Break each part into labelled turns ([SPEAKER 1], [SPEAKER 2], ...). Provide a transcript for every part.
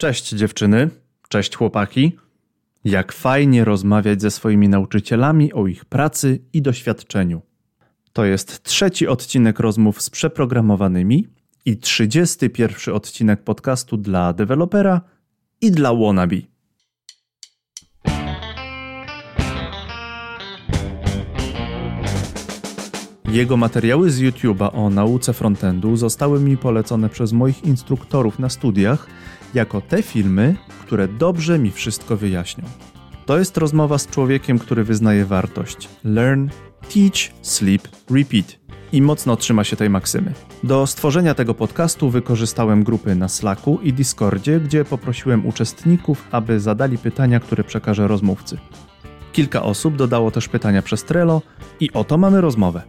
[SPEAKER 1] Cześć dziewczyny, cześć chłopaki. Jak fajnie rozmawiać ze swoimi nauczycielami o ich pracy i doświadczeniu. To jest trzeci odcinek rozmów z przeprogramowanymi i trzydziesty pierwszy odcinek podcastu dla dewelopera i dla wannabe. Jego materiały z YouTube'a o nauce frontendu zostały mi polecone przez moich instruktorów na studiach jako te filmy, które dobrze mi wszystko wyjaśnią. To jest rozmowa z człowiekiem, który wyznaje wartość learn, teach, sleep, repeat i mocno trzyma się tej maksymy. Do stworzenia tego podcastu wykorzystałem grupy na Slacku i Discordzie, gdzie poprosiłem uczestników, aby zadali pytania, które przekażę rozmówcy. Kilka osób dodało też pytania przez Trello i oto mamy rozmowę.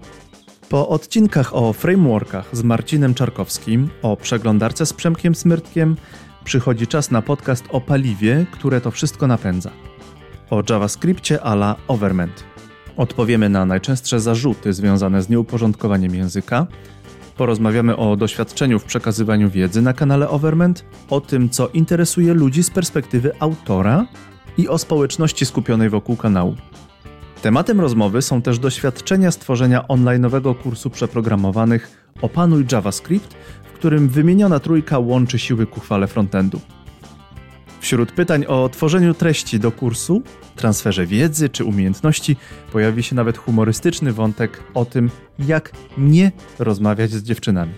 [SPEAKER 1] Po odcinkach o frameworkach z Marcinem Czarkowskim, o przeglądarce z Przemkiem Smyrtkiem, przychodzi czas na podcast o paliwie, które to wszystko napędza. O JavaScriptie a la Overment. Odpowiemy na najczęstsze zarzuty związane z nieuporządkowaniem języka. Porozmawiamy o doświadczeniu w przekazywaniu wiedzy na kanale Overment, o tym, co interesuje ludzi z perspektywy autora i o społeczności skupionej wokół kanału. Tematem rozmowy są też doświadczenia stworzenia online'owego kursu przeprogramowanych Opanuj JavaScript, którym wymieniona trójka łączy siły ku chwale frontendu. Wśród pytań o tworzeniu treści do kursu, transferze wiedzy czy umiejętności pojawi się nawet humorystyczny wątek o tym, jak nie rozmawiać z dziewczynami.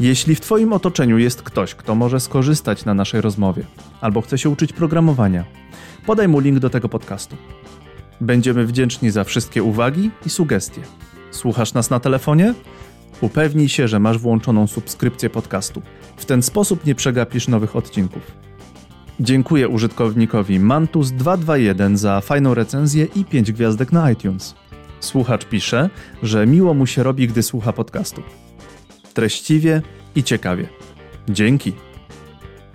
[SPEAKER 1] Jeśli w Twoim otoczeniu jest ktoś, kto może skorzystać na naszej rozmowie, albo chce się uczyć programowania, podaj mu link do tego podcastu. Będziemy wdzięczni za wszystkie uwagi i sugestie. Słuchasz nas na telefonie? Upewnij się, że masz włączoną subskrypcję podcastu. W ten sposób nie przegapisz nowych odcinków. Dziękuję użytkownikowi Mantus221 za fajną recenzję i 5 gwiazdek na iTunes. Słuchacz pisze, że miło mu się robi, gdy słucha podcastu. Treściwie i ciekawie. Dzięki.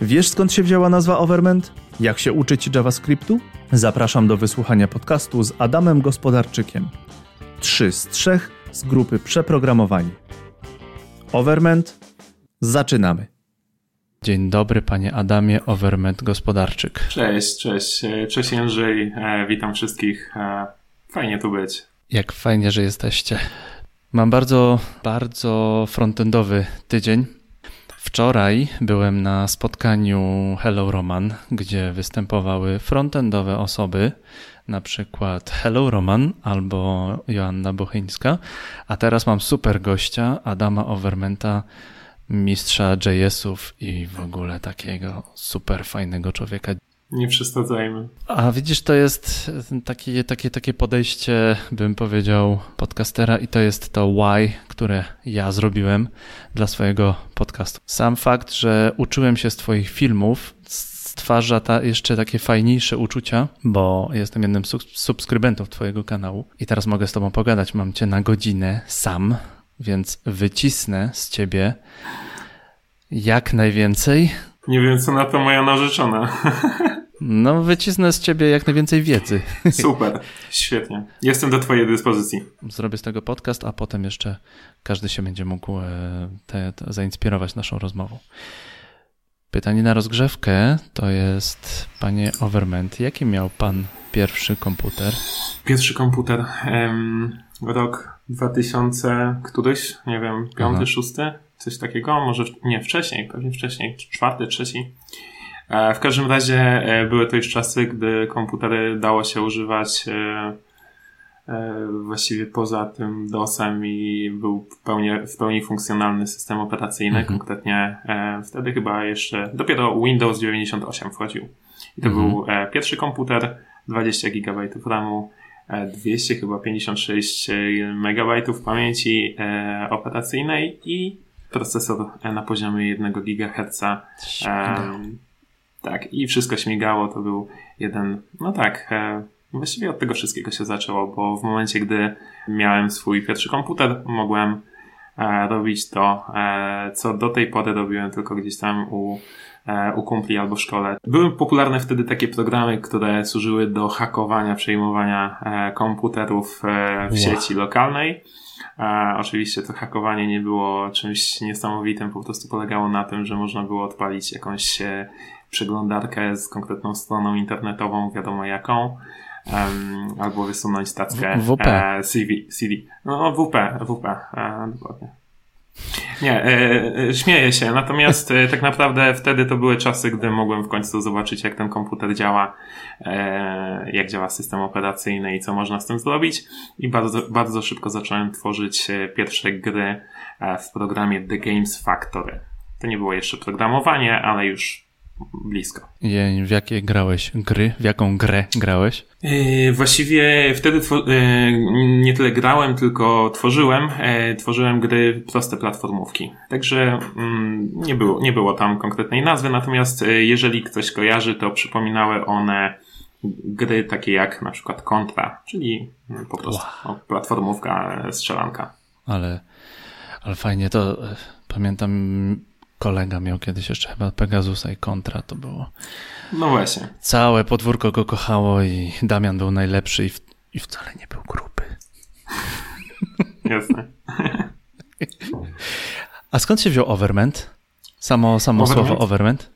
[SPEAKER 1] Wiesz skąd się wzięła nazwa Overment? Jak się uczyć JavaScriptu? Zapraszam do wysłuchania podcastu z Adamem Gospodarczykiem. Trzy z trzech z grupy Przeprogramowani. Overment. Zaczynamy. Dzień dobry, panie Adamie Overment Gospodarczyk.
[SPEAKER 2] Cześć, cześć. Cześć Jędrzej. E, witam wszystkich. E, fajnie tu być.
[SPEAKER 1] Jak fajnie, że jesteście. Mam bardzo, bardzo frontendowy tydzień. Wczoraj byłem na spotkaniu Hello Roman, gdzie występowały frontendowe osoby, na przykład Hello Roman albo Joanna Bochyńska, a teraz mam super gościa, Adama Overmenta, mistrza JS-ów i w ogóle takiego super fajnego człowieka.
[SPEAKER 2] Nie przesadzajmy.
[SPEAKER 1] A widzisz, to jest takie, takie, takie podejście, bym powiedział, podcastera i to jest to why, które ja zrobiłem dla swojego podcastu. Sam fakt, że uczyłem się z twoich filmów, stwarza ta jeszcze takie fajniejsze uczucia, bo jestem jednym z subskrybentów twojego kanału i teraz mogę z tobą pogadać. Mam cię na godzinę sam, więc wycisnę z ciebie jak najwięcej.
[SPEAKER 2] Nie wiem, co na to moja narzeczona.
[SPEAKER 1] No, wycisnę z ciebie jak najwięcej wiedzy.
[SPEAKER 2] Super, świetnie. Jestem do twojej dyspozycji.
[SPEAKER 1] Zrobię z tego podcast, a potem jeszcze każdy się będzie mógł e, te, te, zainspirować naszą rozmową. Pytanie na rozgrzewkę to jest, panie Overment, jaki miał pan pierwszy komputer?
[SPEAKER 2] Pierwszy komputer. Um, rok 2000 któryś, nie wiem, piąty, Aha. szósty, coś takiego, może nie wcześniej, pewnie wcześniej, czwarty, trzeci. E, w każdym razie e, były to już czasy, gdy komputery dało się używać e, właściwie poza tym DOSem i był w pełni, w pełni funkcjonalny system operacyjny, mhm. konkretnie wtedy chyba jeszcze dopiero Windows 98 wchodził. I to mhm. był pierwszy komputer, 20 GB RAMu, 200 chyba 56 MB pamięci operacyjnej i procesor na poziomie 1 GHz. Tak, i wszystko śmigało, to był jeden, no tak, e, właściwie od tego wszystkiego się zaczęło, bo w momencie, gdy miałem swój pierwszy komputer, mogłem e, robić to, e, co do tej pory robiłem tylko gdzieś tam u, e, u kumpli albo w szkole. Były popularne wtedy takie programy, które służyły do hakowania, przejmowania komputerów w wow. sieci lokalnej. A oczywiście to hakowanie nie było czymś niesamowitym, po prostu polegało na tym, że można było odpalić jakąś przeglądarkę z konkretną stroną internetową, wiadomo jaką, um, albo wysunąć tackę
[SPEAKER 1] w, WP.
[SPEAKER 2] E, CV, CD. No, WP, WP, e, dokładnie. Nie, e, e, śmieję się, natomiast e, tak naprawdę wtedy to były czasy, gdy mogłem w końcu zobaczyć, jak ten komputer działa, e, jak działa system operacyjny i co można z tym zrobić. I bardzo, bardzo szybko zacząłem tworzyć pierwsze gry w programie The Games Factory. To nie było jeszcze programowanie, ale już blisko.
[SPEAKER 1] W jakie grałeś gry? W jaką grę grałeś?
[SPEAKER 2] Yy, właściwie wtedy yy, nie tyle grałem, tylko tworzyłem. Yy, tworzyłem gry proste platformówki. Także mm, nie, było, nie było tam konkretnej nazwy, natomiast jeżeli ktoś kojarzy, to przypominały one gry takie jak na przykład Contra, czyli mm, po prostu wow. platformówka, strzelanka.
[SPEAKER 1] Ale, ale fajnie to pamiętam kolega miał kiedyś jeszcze chyba Pegasusa i Kontra to było.
[SPEAKER 2] No właśnie.
[SPEAKER 1] Całe podwórko go kochało i Damian był najlepszy i, w, i wcale nie był gruby.
[SPEAKER 2] Jasne.
[SPEAKER 1] A skąd się wziął Overment? Samo, samo overment? słowo Overment?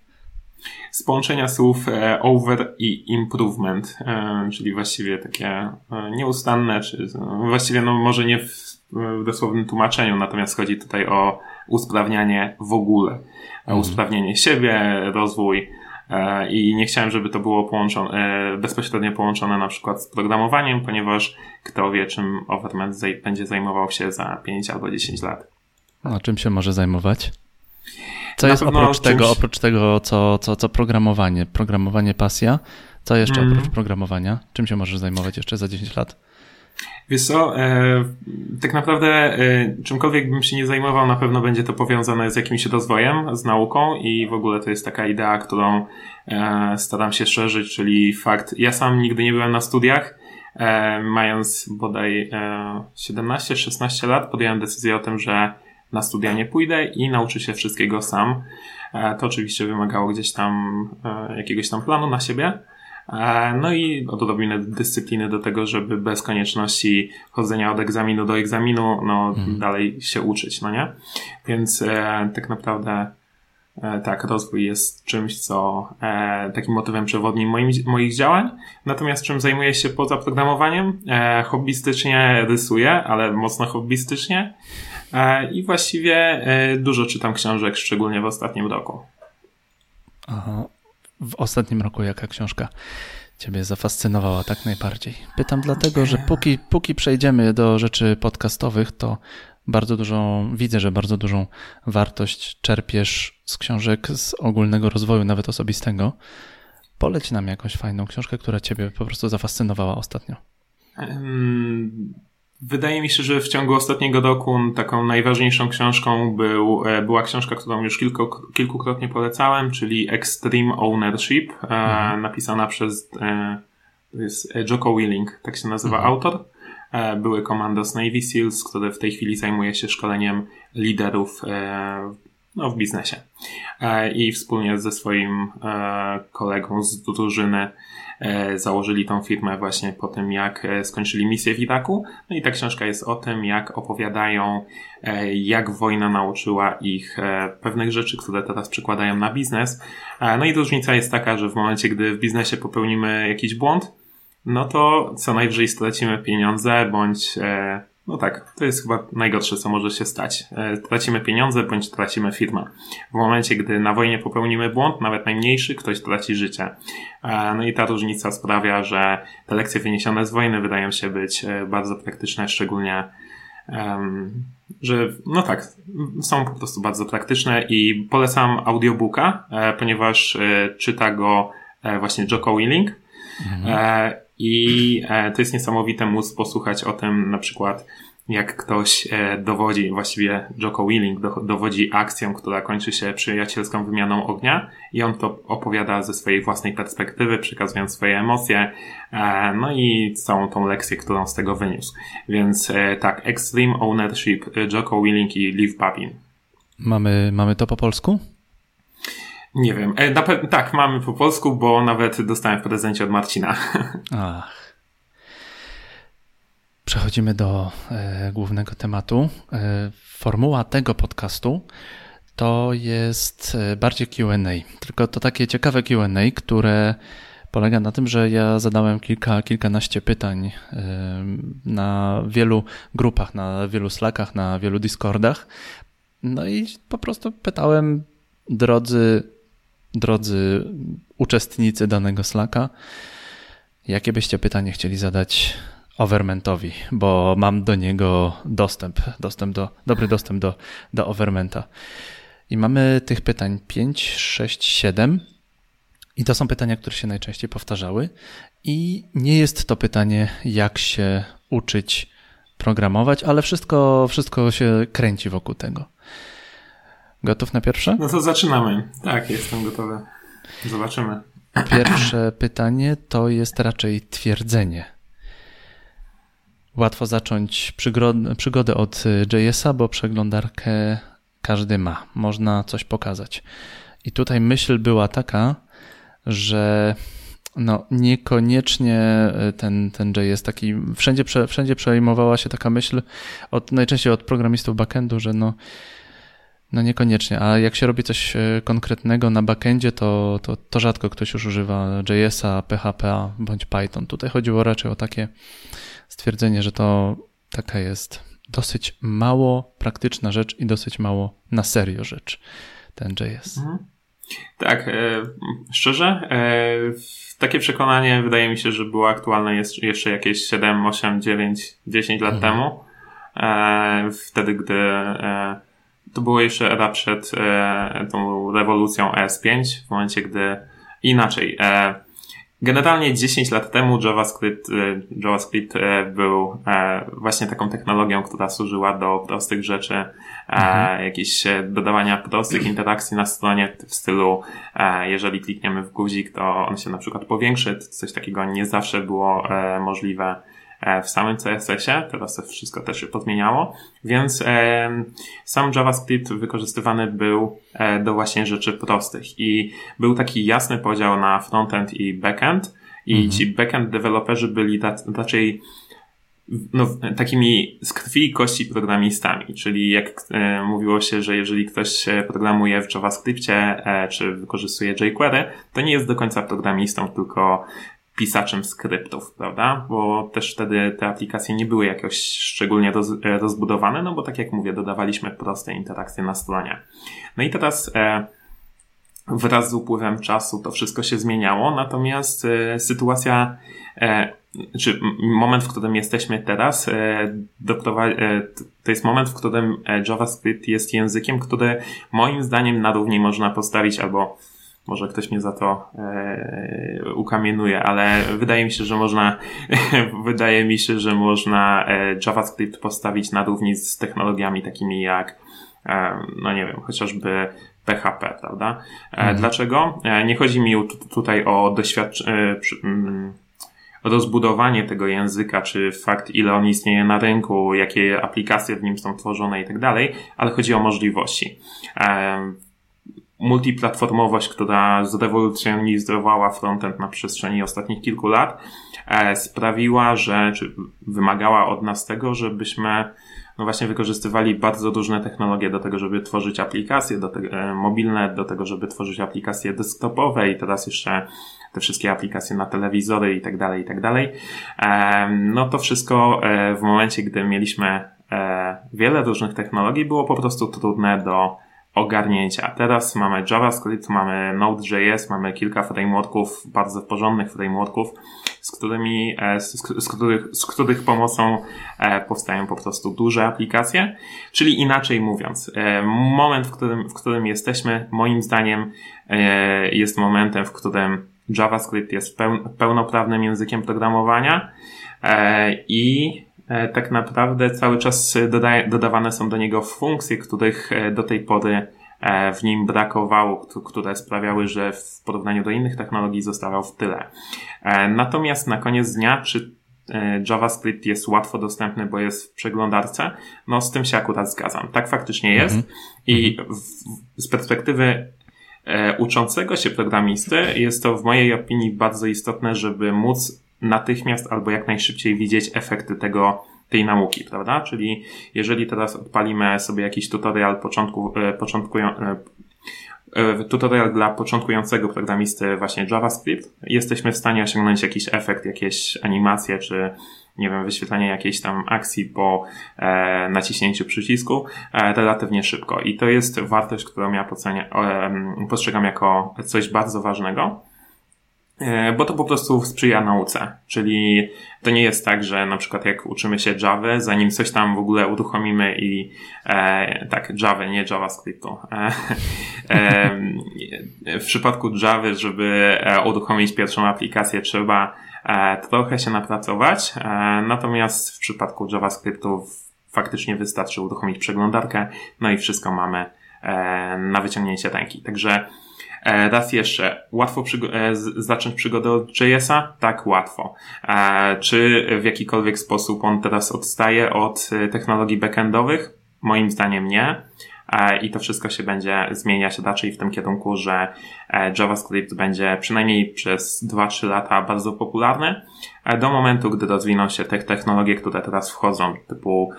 [SPEAKER 2] Z połączenia słów e, over i improvement, e, czyli właściwie takie e, nieustanne, czy właściwie no może nie w, w dosłownym tłumaczeniu, natomiast chodzi tutaj o usprawnianie w ogóle. Mhm. Usprawnienie siebie, rozwój e, i nie chciałem, żeby to było połączone, e, bezpośrednio połączone na przykład z programowaniem, ponieważ kto wie, czym Overman będzie zajmował się za 5 albo 10 lat.
[SPEAKER 1] A czym się może zajmować? Co na jest oprócz czymś... tego, oprócz tego, co, co, co programowanie? Programowanie pasja? Co jeszcze mm. oprócz programowania? Czym się możesz zajmować jeszcze za 10 lat?
[SPEAKER 2] Wiesz co, e, tak naprawdę e, czymkolwiek bym się nie zajmował, na pewno będzie to powiązane z jakimś rozwojem, z nauką i w ogóle to jest taka idea, którą e, staram się szerzyć, czyli fakt, ja sam nigdy nie byłem na studiach, e, mając bodaj 17-16 e, lat podjąłem decyzję o tym, że na studia nie pójdę i nauczę się wszystkiego sam. E, to oczywiście wymagało gdzieś tam jakiegoś tam planu na siebie, E, no i odrobinę dyscypliny do tego, żeby bez konieczności chodzenia od egzaminu do egzaminu, no mhm. dalej się uczyć, no nie? Więc e, tak naprawdę e, tak, rozwój jest czymś, co e, takim motywem przewodnim moim, moich działań. Natomiast czym zajmuję się poza programowaniem? E, hobbystycznie rysuję, ale mocno hobbystycznie. E, I właściwie e, dużo czytam książek, szczególnie w ostatnim roku.
[SPEAKER 1] Aha w ostatnim roku jaka książka Ciebie zafascynowała tak najbardziej? Pytam dlatego, że póki, póki przejdziemy do rzeczy podcastowych, to bardzo dużą, widzę, że bardzo dużą wartość czerpiesz z książek z ogólnego rozwoju, nawet osobistego. Poleć nam jakąś fajną książkę, która Ciebie po prostu zafascynowała ostatnio.
[SPEAKER 2] Wydaje mi się, że w ciągu ostatniego roku taką najważniejszą książką był, e, była książka, którą już kilku, kilkukrotnie polecałem, czyli Extreme Ownership, e, mhm. napisana przez e, to jest Joko Willing, tak się nazywa mhm. autor. Były komandos Navy SEALs, który w tej chwili zajmuje się szkoleniem liderów no, w biznesie. I wspólnie ze swoim kolegą z drużyny założyli tą firmę właśnie po tym, jak e, skończyli misję w Iraku. No i ta książka jest o tym, jak opowiadają, e, jak wojna nauczyła ich pewnych rzeczy, które teraz przykładają na biznes. No i różnica jest taka, że w momencie, gdy w biznesie popełnimy jakiś błąd, no to co najwyżej stracimy pieniądze, bądź no tak, to jest chyba najgorsze, co może się stać. E, tracimy pieniądze bądź tracimy firmę. W momencie, gdy na wojnie popełnimy błąd, nawet najmniejszy, ktoś traci życie. E, no i ta różnica sprawia, że te lekcje wyniesione z wojny wydają się być e, bardzo praktyczne, szczególnie że no tak, są po prostu bardzo praktyczne i polecam audiobooka, ponieważ czyta go właśnie Joko Willing. Mhm. I e, to jest niesamowite móc posłuchać o tym na przykład jak ktoś e, dowodzi, właściwie Joko Willing dowodzi akcją, która kończy się przyjacielską wymianą ognia i on to opowiada ze swojej własnej perspektywy, przekazując swoje emocje, e, no i całą tą lekcję, którą z tego wyniósł. Więc tak, Extreme Ownership, Joko Willing i Liv Babin.
[SPEAKER 1] Mamy, mamy to po polsku?
[SPEAKER 2] Nie wiem. E, tak, mamy po polsku, bo nawet dostałem w prezencie od Marcina.
[SPEAKER 1] Ach. Przechodzimy do e, głównego tematu. E, formuła tego podcastu to jest e, bardziej QA. Tylko to takie ciekawe QA, które polega na tym, że ja zadałem kilka, kilkanaście pytań na wielu grupach, na wielu Slackach, na wielu Discordach. No i po prostu pytałem, drodzy, drodzy uczestnicy danego Slacka, jakie byście pytanie chcieli zadać Overmentowi, bo mam do niego dostęp, dostęp do, dobry dostęp do, do Overmenta. I mamy tych pytań 5, 6, 7. I to są pytania, które się najczęściej powtarzały. I nie jest to pytanie, jak się uczyć programować, ale wszystko, wszystko się kręci wokół tego. Gotów na pierwsze?
[SPEAKER 2] No to zaczynamy. Tak, jestem gotowy. Zobaczymy.
[SPEAKER 1] Pierwsze pytanie to jest raczej twierdzenie. Łatwo zacząć przygodę od JS-a, bo przeglądarkę każdy ma. Można coś pokazać. I tutaj myśl była taka, że no niekoniecznie ten, ten JS taki, wszędzie, wszędzie przejmowała się taka myśl, od, najczęściej od programistów backendu, że no, no niekoniecznie, a jak się robi coś e, konkretnego na backendzie, to, to, to rzadko ktoś już używa JS-a, PHP bądź Python. Tutaj chodziło raczej o takie stwierdzenie, że to taka jest dosyć mało praktyczna rzecz i dosyć mało na serio rzecz, ten JS. Mhm.
[SPEAKER 2] Tak, e, szczerze, e, takie przekonanie wydaje mi się, że było aktualne jest jeszcze jakieś 7, 8, 9, 10 lat mhm. temu. E, wtedy, gdy e, to było jeszcze era przed e, tą rewolucją ES5, w momencie, gdy inaczej. E, Generalnie 10 lat temu JavaScript, e, JavaScript e, był e, właśnie taką technologią, która służyła do prostych rzeczy, mhm. jakieś dodawania prostych interakcji na stronie w stylu, jeżeli klikniemy w guzik, to on się na przykład powiększy. Coś takiego nie zawsze było możliwe E, w samym CSS-ie, teraz to wszystko też się podmieniało, więc e, sam JavaScript wykorzystywany był e, do właśnie rzeczy prostych. I był taki jasny podział na frontend i backend. I mhm. ci backend deweloperzy byli raczej no, takimi z krwi i kości programistami, czyli jak e, mówiło się, że jeżeli ktoś programuje w JavaScriptie e, czy wykorzystuje jQuery, to nie jest do końca programistą, tylko pisaczem skryptów, prawda? Bo też wtedy te aplikacje nie były jakoś szczególnie roz, e, rozbudowane, no bo tak jak mówię, dodawaliśmy proste interakcje na stronie. No i teraz e, wraz z upływem czasu to wszystko się zmieniało, natomiast e, sytuacja, e, czy moment, w którym jesteśmy teraz, e, e, to jest moment, w którym JavaScript jest językiem, który moim zdaniem na równi można postawić albo może ktoś mnie za to e, ukamienuje, ale wydaje mi się, że można, wydaje mi się, że można e, JavaScript postawić na równi z technologiami takimi jak, e, no nie wiem, chociażby PHP, prawda? E, mhm. Dlaczego? E, nie chodzi mi tutaj o doświadczenie, mm, rozbudowanie tego języka, czy fakt, ile on istnieje na rynku, jakie aplikacje w nim są tworzone i tak dalej, ale chodzi o możliwości. Multiplatformowość, która zrewolucjonizowała frontend na przestrzeni ostatnich kilku lat, e, sprawiła, że, czy wymagała od nas tego, żebyśmy no właśnie wykorzystywali bardzo różne technologie do tego, żeby tworzyć aplikacje do te, e, mobilne, do tego, żeby tworzyć aplikacje desktopowe i teraz jeszcze te wszystkie aplikacje na telewizory i tak dalej, i tak dalej. E, no to wszystko w momencie, gdy mieliśmy wiele różnych technologii, było po prostu trudne do ogarnięcia. Teraz mamy JavaScript, mamy Node.js, mamy kilka frameworków, bardzo porządnych frameworków, z którymi, e, z, z, których, z których pomocą e, powstają po prostu duże aplikacje. Czyli inaczej mówiąc, e, moment, w którym, w którym jesteśmy, moim zdaniem, jest momentem, w którym JavaScript jest pełnoprawnym językiem programowania i tak naprawdę cały czas dodaje, dodawane są do niego funkcje, których e, do tej pory e, w nim brakowało, które sprawiały, że w porównaniu do innych technologii zostawał w tyle. Natomiast na koniec dnia, czy JavaScript jest łatwo dostępny, bo jest w przeglądarce? No, z tym się akurat zgadzam. Tak faktycznie jest. Mhm. I w, z perspektywy uczącego się programisty jest to w mojej opinii bardzo istotne, żeby móc natychmiast albo jak najszybciej widzieć efekty tego, tej nauki, prawda? Czyli jeżeli teraz odpalimy sobie jakiś tutorial początku, e, początkują, e, e, tutorial dla początkującego programisty właśnie JavaScript, jesteśmy w stanie osiągnąć jakiś efekt, jakieś animacje, czy nie wiem, wyświetlanie jakiejś tam akcji po e, naciśnięciu przycisku e, relatywnie szybko. I to jest wartość, którą ja pocenia, e, postrzegam jako coś bardzo ważnego. E, bo to po prostu sprzyja nauce. Czyli to nie jest tak, że na przykład jak uczymy się Java, zanim coś tam w ogóle uruchomimy i e, tak, Java, nie JavaScriptu. E, e, w przypadku Java, żeby e, uruchomić pierwszą aplikację, trzeba e, trochę się napracować, e, natomiast w przypadku JavaScriptu faktycznie wystarczy uruchomić przeglądarkę, no i wszystko mamy na wyciągnięcie ręki. Także E, raz jeszcze, łatwo przygo- e, zacząć przygodę od JS-a? Tak, łatwo. E, czy w jakikolwiek sposób on teraz odstaje od technologii backendowych? Moim zdaniem nie. I to wszystko się będzie zmieniać raczej w tym kierunku, że JavaScript będzie przynajmniej przez 2-3 lata bardzo popularny, do momentu, gdy rozwiną się te technologie, które teraz wchodzą, typu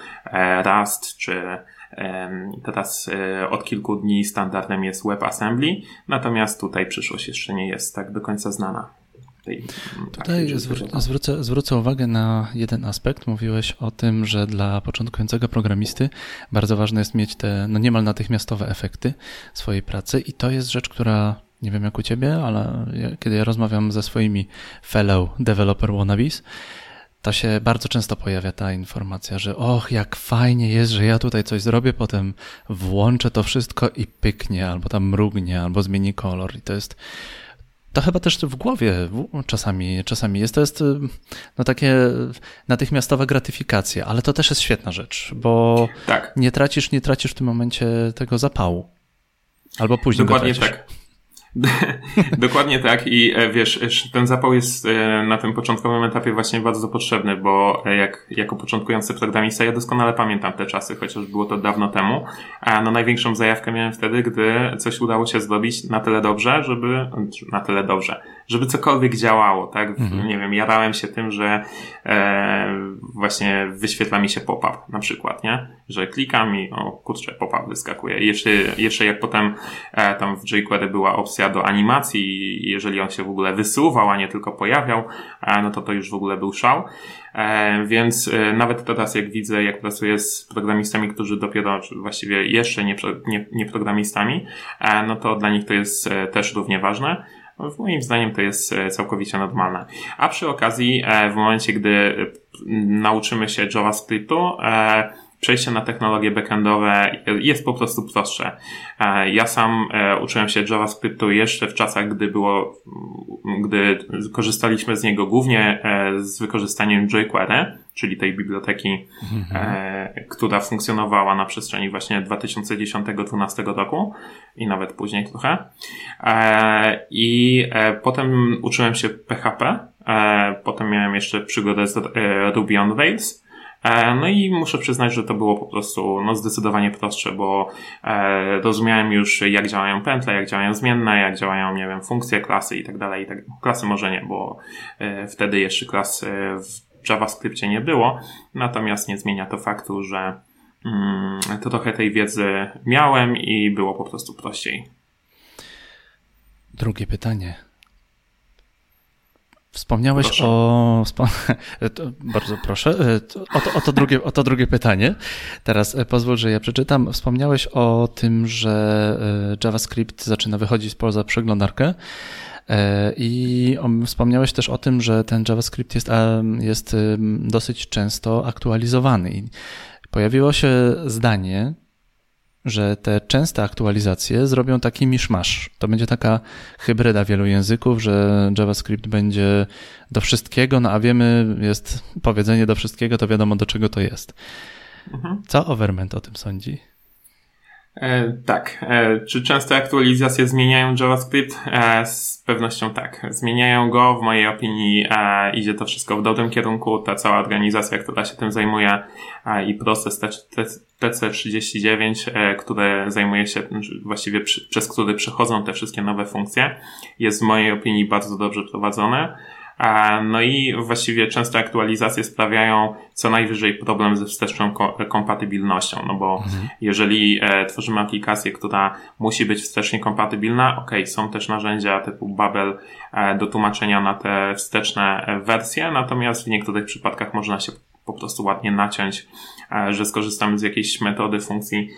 [SPEAKER 2] Rust czy Teraz e, od kilku dni standardem jest WebAssembly, natomiast tutaj przyszłość jeszcze nie jest tak do końca znana.
[SPEAKER 1] Tej, Tutaj zwró- zwrócę, zwrócę uwagę na jeden aspekt. Mówiłeś o tym, że dla początkującego programisty bardzo ważne jest mieć te no niemal natychmiastowe efekty swojej pracy i to jest rzecz, która nie wiem jak u ciebie, ale ja, kiedy ja rozmawiam ze swoimi fellow developer wannabes, to się bardzo często pojawia ta informacja, że och, jak fajnie jest, że ja tutaj coś zrobię, potem włączę to wszystko i pyknie, albo tam mrugnie, albo zmieni kolor. I to jest, to chyba też w głowie czasami, czasami jest. To jest no, takie natychmiastowa gratyfikacja, ale to też jest świetna rzecz, bo tak. nie tracisz, nie tracisz w tym momencie tego zapału. Albo później
[SPEAKER 2] Dokładnie tak. Dokładnie tak i e, wiesz, ten zapał jest e, na tym początkowym etapie właśnie bardzo potrzebny, bo e, jak, jako początkujący programista ja doskonale pamiętam te czasy, chociaż było to dawno temu, a no największą zajawkę miałem wtedy, gdy coś udało się zrobić na tyle dobrze, żeby, na tyle dobrze, żeby cokolwiek działało, tak? Mhm. Nie wiem, jarałem się tym, że e, właśnie wyświetla mi się pop-up na przykład, nie? Że klikam i o kurczę, pop-up wyskakuje. Jeszcze, jeszcze jak potem e, tam w jQuery była opcja do animacji jeżeli on się w ogóle wysuwał, a nie tylko pojawiał, e, no to to już w ogóle był szał. E, więc e, nawet teraz jak widzę, jak pracuję z programistami, którzy dopiero, właściwie jeszcze nie, nie, nie programistami, e, no to dla nich to jest e, też równie ważne. W moim zdaniem to jest e, całkowicie normalne. A przy okazji, e, w momencie, gdy e, nauczymy się JavaScriptu, przejście na technologie backendowe jest po prostu prostsze. Ja sam uczyłem się JavaScriptu jeszcze w czasach, gdy było, gdy korzystaliśmy z niego głównie z wykorzystaniem jQuery, czyli tej biblioteki, mhm. e, która funkcjonowała na przestrzeni właśnie 2010-2012 roku i nawet później trochę. E, I e, potem uczyłem się PHP, e, potem miałem jeszcze przygodę z e, Ruby on Rails. E, no i muszę przyznać, że to było po prostu no, zdecydowanie prostsze, bo e, rozumiałem już jak działają pętle, jak działają zmienne, jak działają, nie wiem, funkcje, klasy i tak dalej. Tak, klasy może nie, bo e, wtedy jeszcze klas w w JavaScriptie nie było, natomiast nie zmienia to faktu, że mm, to trochę tej wiedzy miałem i było po prostu prościej.
[SPEAKER 1] Drugie pytanie. Wspomniałeś proszę. o. Bardzo proszę. O to, o, to drugie, o to drugie pytanie. Teraz e, pozwól, że ja przeczytam. Wspomniałeś o tym, że e, JavaScript zaczyna wychodzić poza przeglądarkę. E, I wspomniałeś też o tym, że ten JavaScript jest, jest dosyć często aktualizowany. Pojawiło się zdanie, że te częste aktualizacje zrobią taki miszmasz. To będzie taka hybryda wielu języków, że JavaScript będzie do wszystkiego, no a wiemy, jest powiedzenie do wszystkiego, to wiadomo do czego to jest. Mhm. Co Overment o tym sądzi?
[SPEAKER 2] E, tak. E, czy częste aktualizacje zmieniają JavaScript? E, z pewnością tak. Zmieniają go. W mojej opinii idzie to wszystko w dobrym kierunku. Ta cała organizacja, która się tym zajmuje i proces TC39, e, które zajmuje się, właściwie przez który przechodzą te wszystkie nowe funkcje, jest w mojej opinii bardzo dobrze prowadzone. No i właściwie często aktualizacje sprawiają co najwyżej problem ze wsteczną kompatybilnością, no bo mhm. jeżeli e, tworzymy aplikację, która musi być wstecznie kompatybilna, ok, są też narzędzia typu Babel e, do tłumaczenia na te wsteczne e, wersje, natomiast w niektórych przypadkach można się po prostu ładnie naciąć, że skorzystamy z jakiejś metody, funkcji,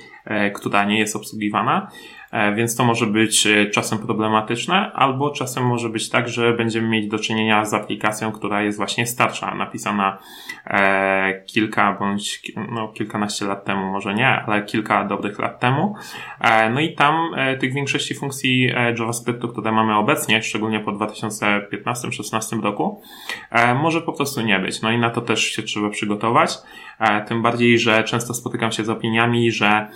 [SPEAKER 2] która nie jest obsługiwana. E, więc to może być e, czasem problematyczne, albo czasem może być tak, że będziemy mieć do czynienia z aplikacją, która jest właśnie starsza, napisana e, kilka bądź no, kilkanaście lat temu, może nie, ale kilka dobrych lat temu. No i tam tych większości funkcji JavaScriptu, które mamy obecnie, szczególnie po 2015-2016 roku, może po prostu nie być. No i na to też się trzeba przygotować. Tym bardziej, że często spotykam się z opiniami, że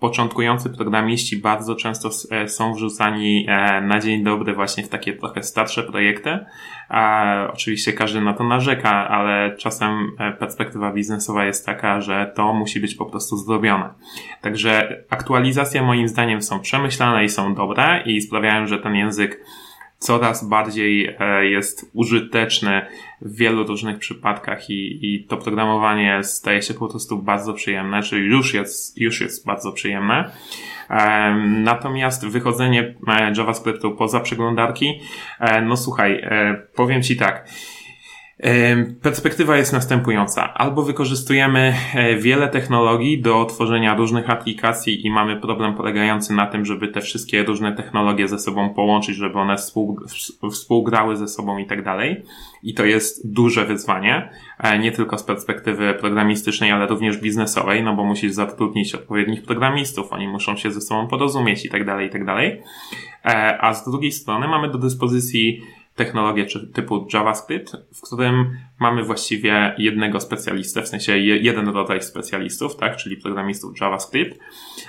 [SPEAKER 2] początkujący programiści bardzo często e, są wrzucani e, na dzień dobry właśnie w takie trochę starsze projekty. Oczywiście każdy na to narzeka, ale czasem e, perspektywa biznesowa jest taka, że to musi być po prostu zrobione. Także aktualizacje moim zdaniem są przemyślane i są dobre i sprawiają, że ten język coraz bardziej e, jest użyteczny w wielu różnych przypadkach i, i to programowanie staje się po prostu bardzo przyjemne, czyli już jest, już jest bardzo przyjemne. Natomiast wychodzenie e, JavaScriptu poza przeglądarki, e, no słuchaj, powiem Ci tak, Perspektywa jest następująca. Albo wykorzystujemy e, wiele technologii do tworzenia różnych aplikacji i mamy problem polegający na tym, żeby te wszystkie różne technologie ze sobą połączyć, żeby one współ, współgrały ze sobą i tak dalej. I to jest duże wyzwanie, e, nie tylko z perspektywy programistycznej, ale również biznesowej, no bo musisz zatrudnić odpowiednich programistów, oni muszą się ze sobą porozumieć i tak dalej, i tak dalej. E, a z drugiej strony mamy do dyspozycji technologię typu JavaScript, w którym mamy właściwie jednego specjalistę, w sensie jeden rodzaj specjalistów, tak, czyli programistów JavaScript,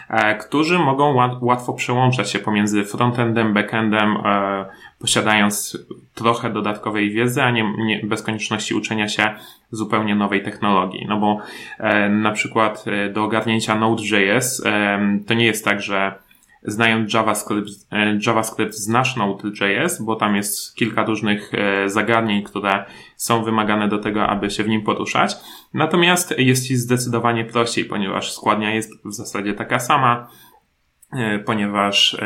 [SPEAKER 2] e, którzy mogą łatwo przełączać się pomiędzy frontendem, backendem, e, posiadając trochę dodatkowej wiedzy, a nie, nie bez konieczności uczenia się zupełnie nowej technologii. No bo e, na przykład do ogarnięcia Node.js to nie jest tak, że znając JavaScript, e, JavaScript znasz Node.js, bo tam jest kilka różnych e, zagadnień, które są wymagane do tego, aby się w nim poruszać. Natomiast jest ci zdecydowanie prościej, ponieważ składnia jest w zasadzie taka sama, e, ponieważ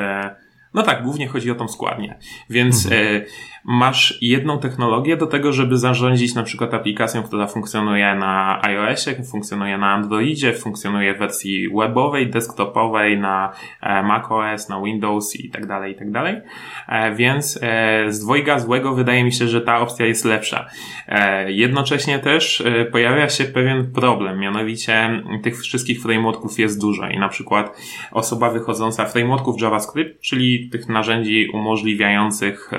[SPEAKER 2] no tak, głównie chodzi o tą składnię. Więc mhm. Masz jedną technologię do tego, żeby zarządzić na przykład aplikacją, która funkcjonuje na iOSie, funkcjonuje na Androidzie, funkcjonuje w wersji webowej, desktopowej, na e, macOS, na Windows i tak dalej, i tak dalej. E, więc e, z dwojga złego wydaje mi się, że ta opcja jest lepsza. Jednocześnie też pojawia się pewien problem, mianowicie tych wszystkich frameworków jest dużo i na przykład osoba wychodząca frameworków JavaScript, czyli tych narzędzi umożliwiających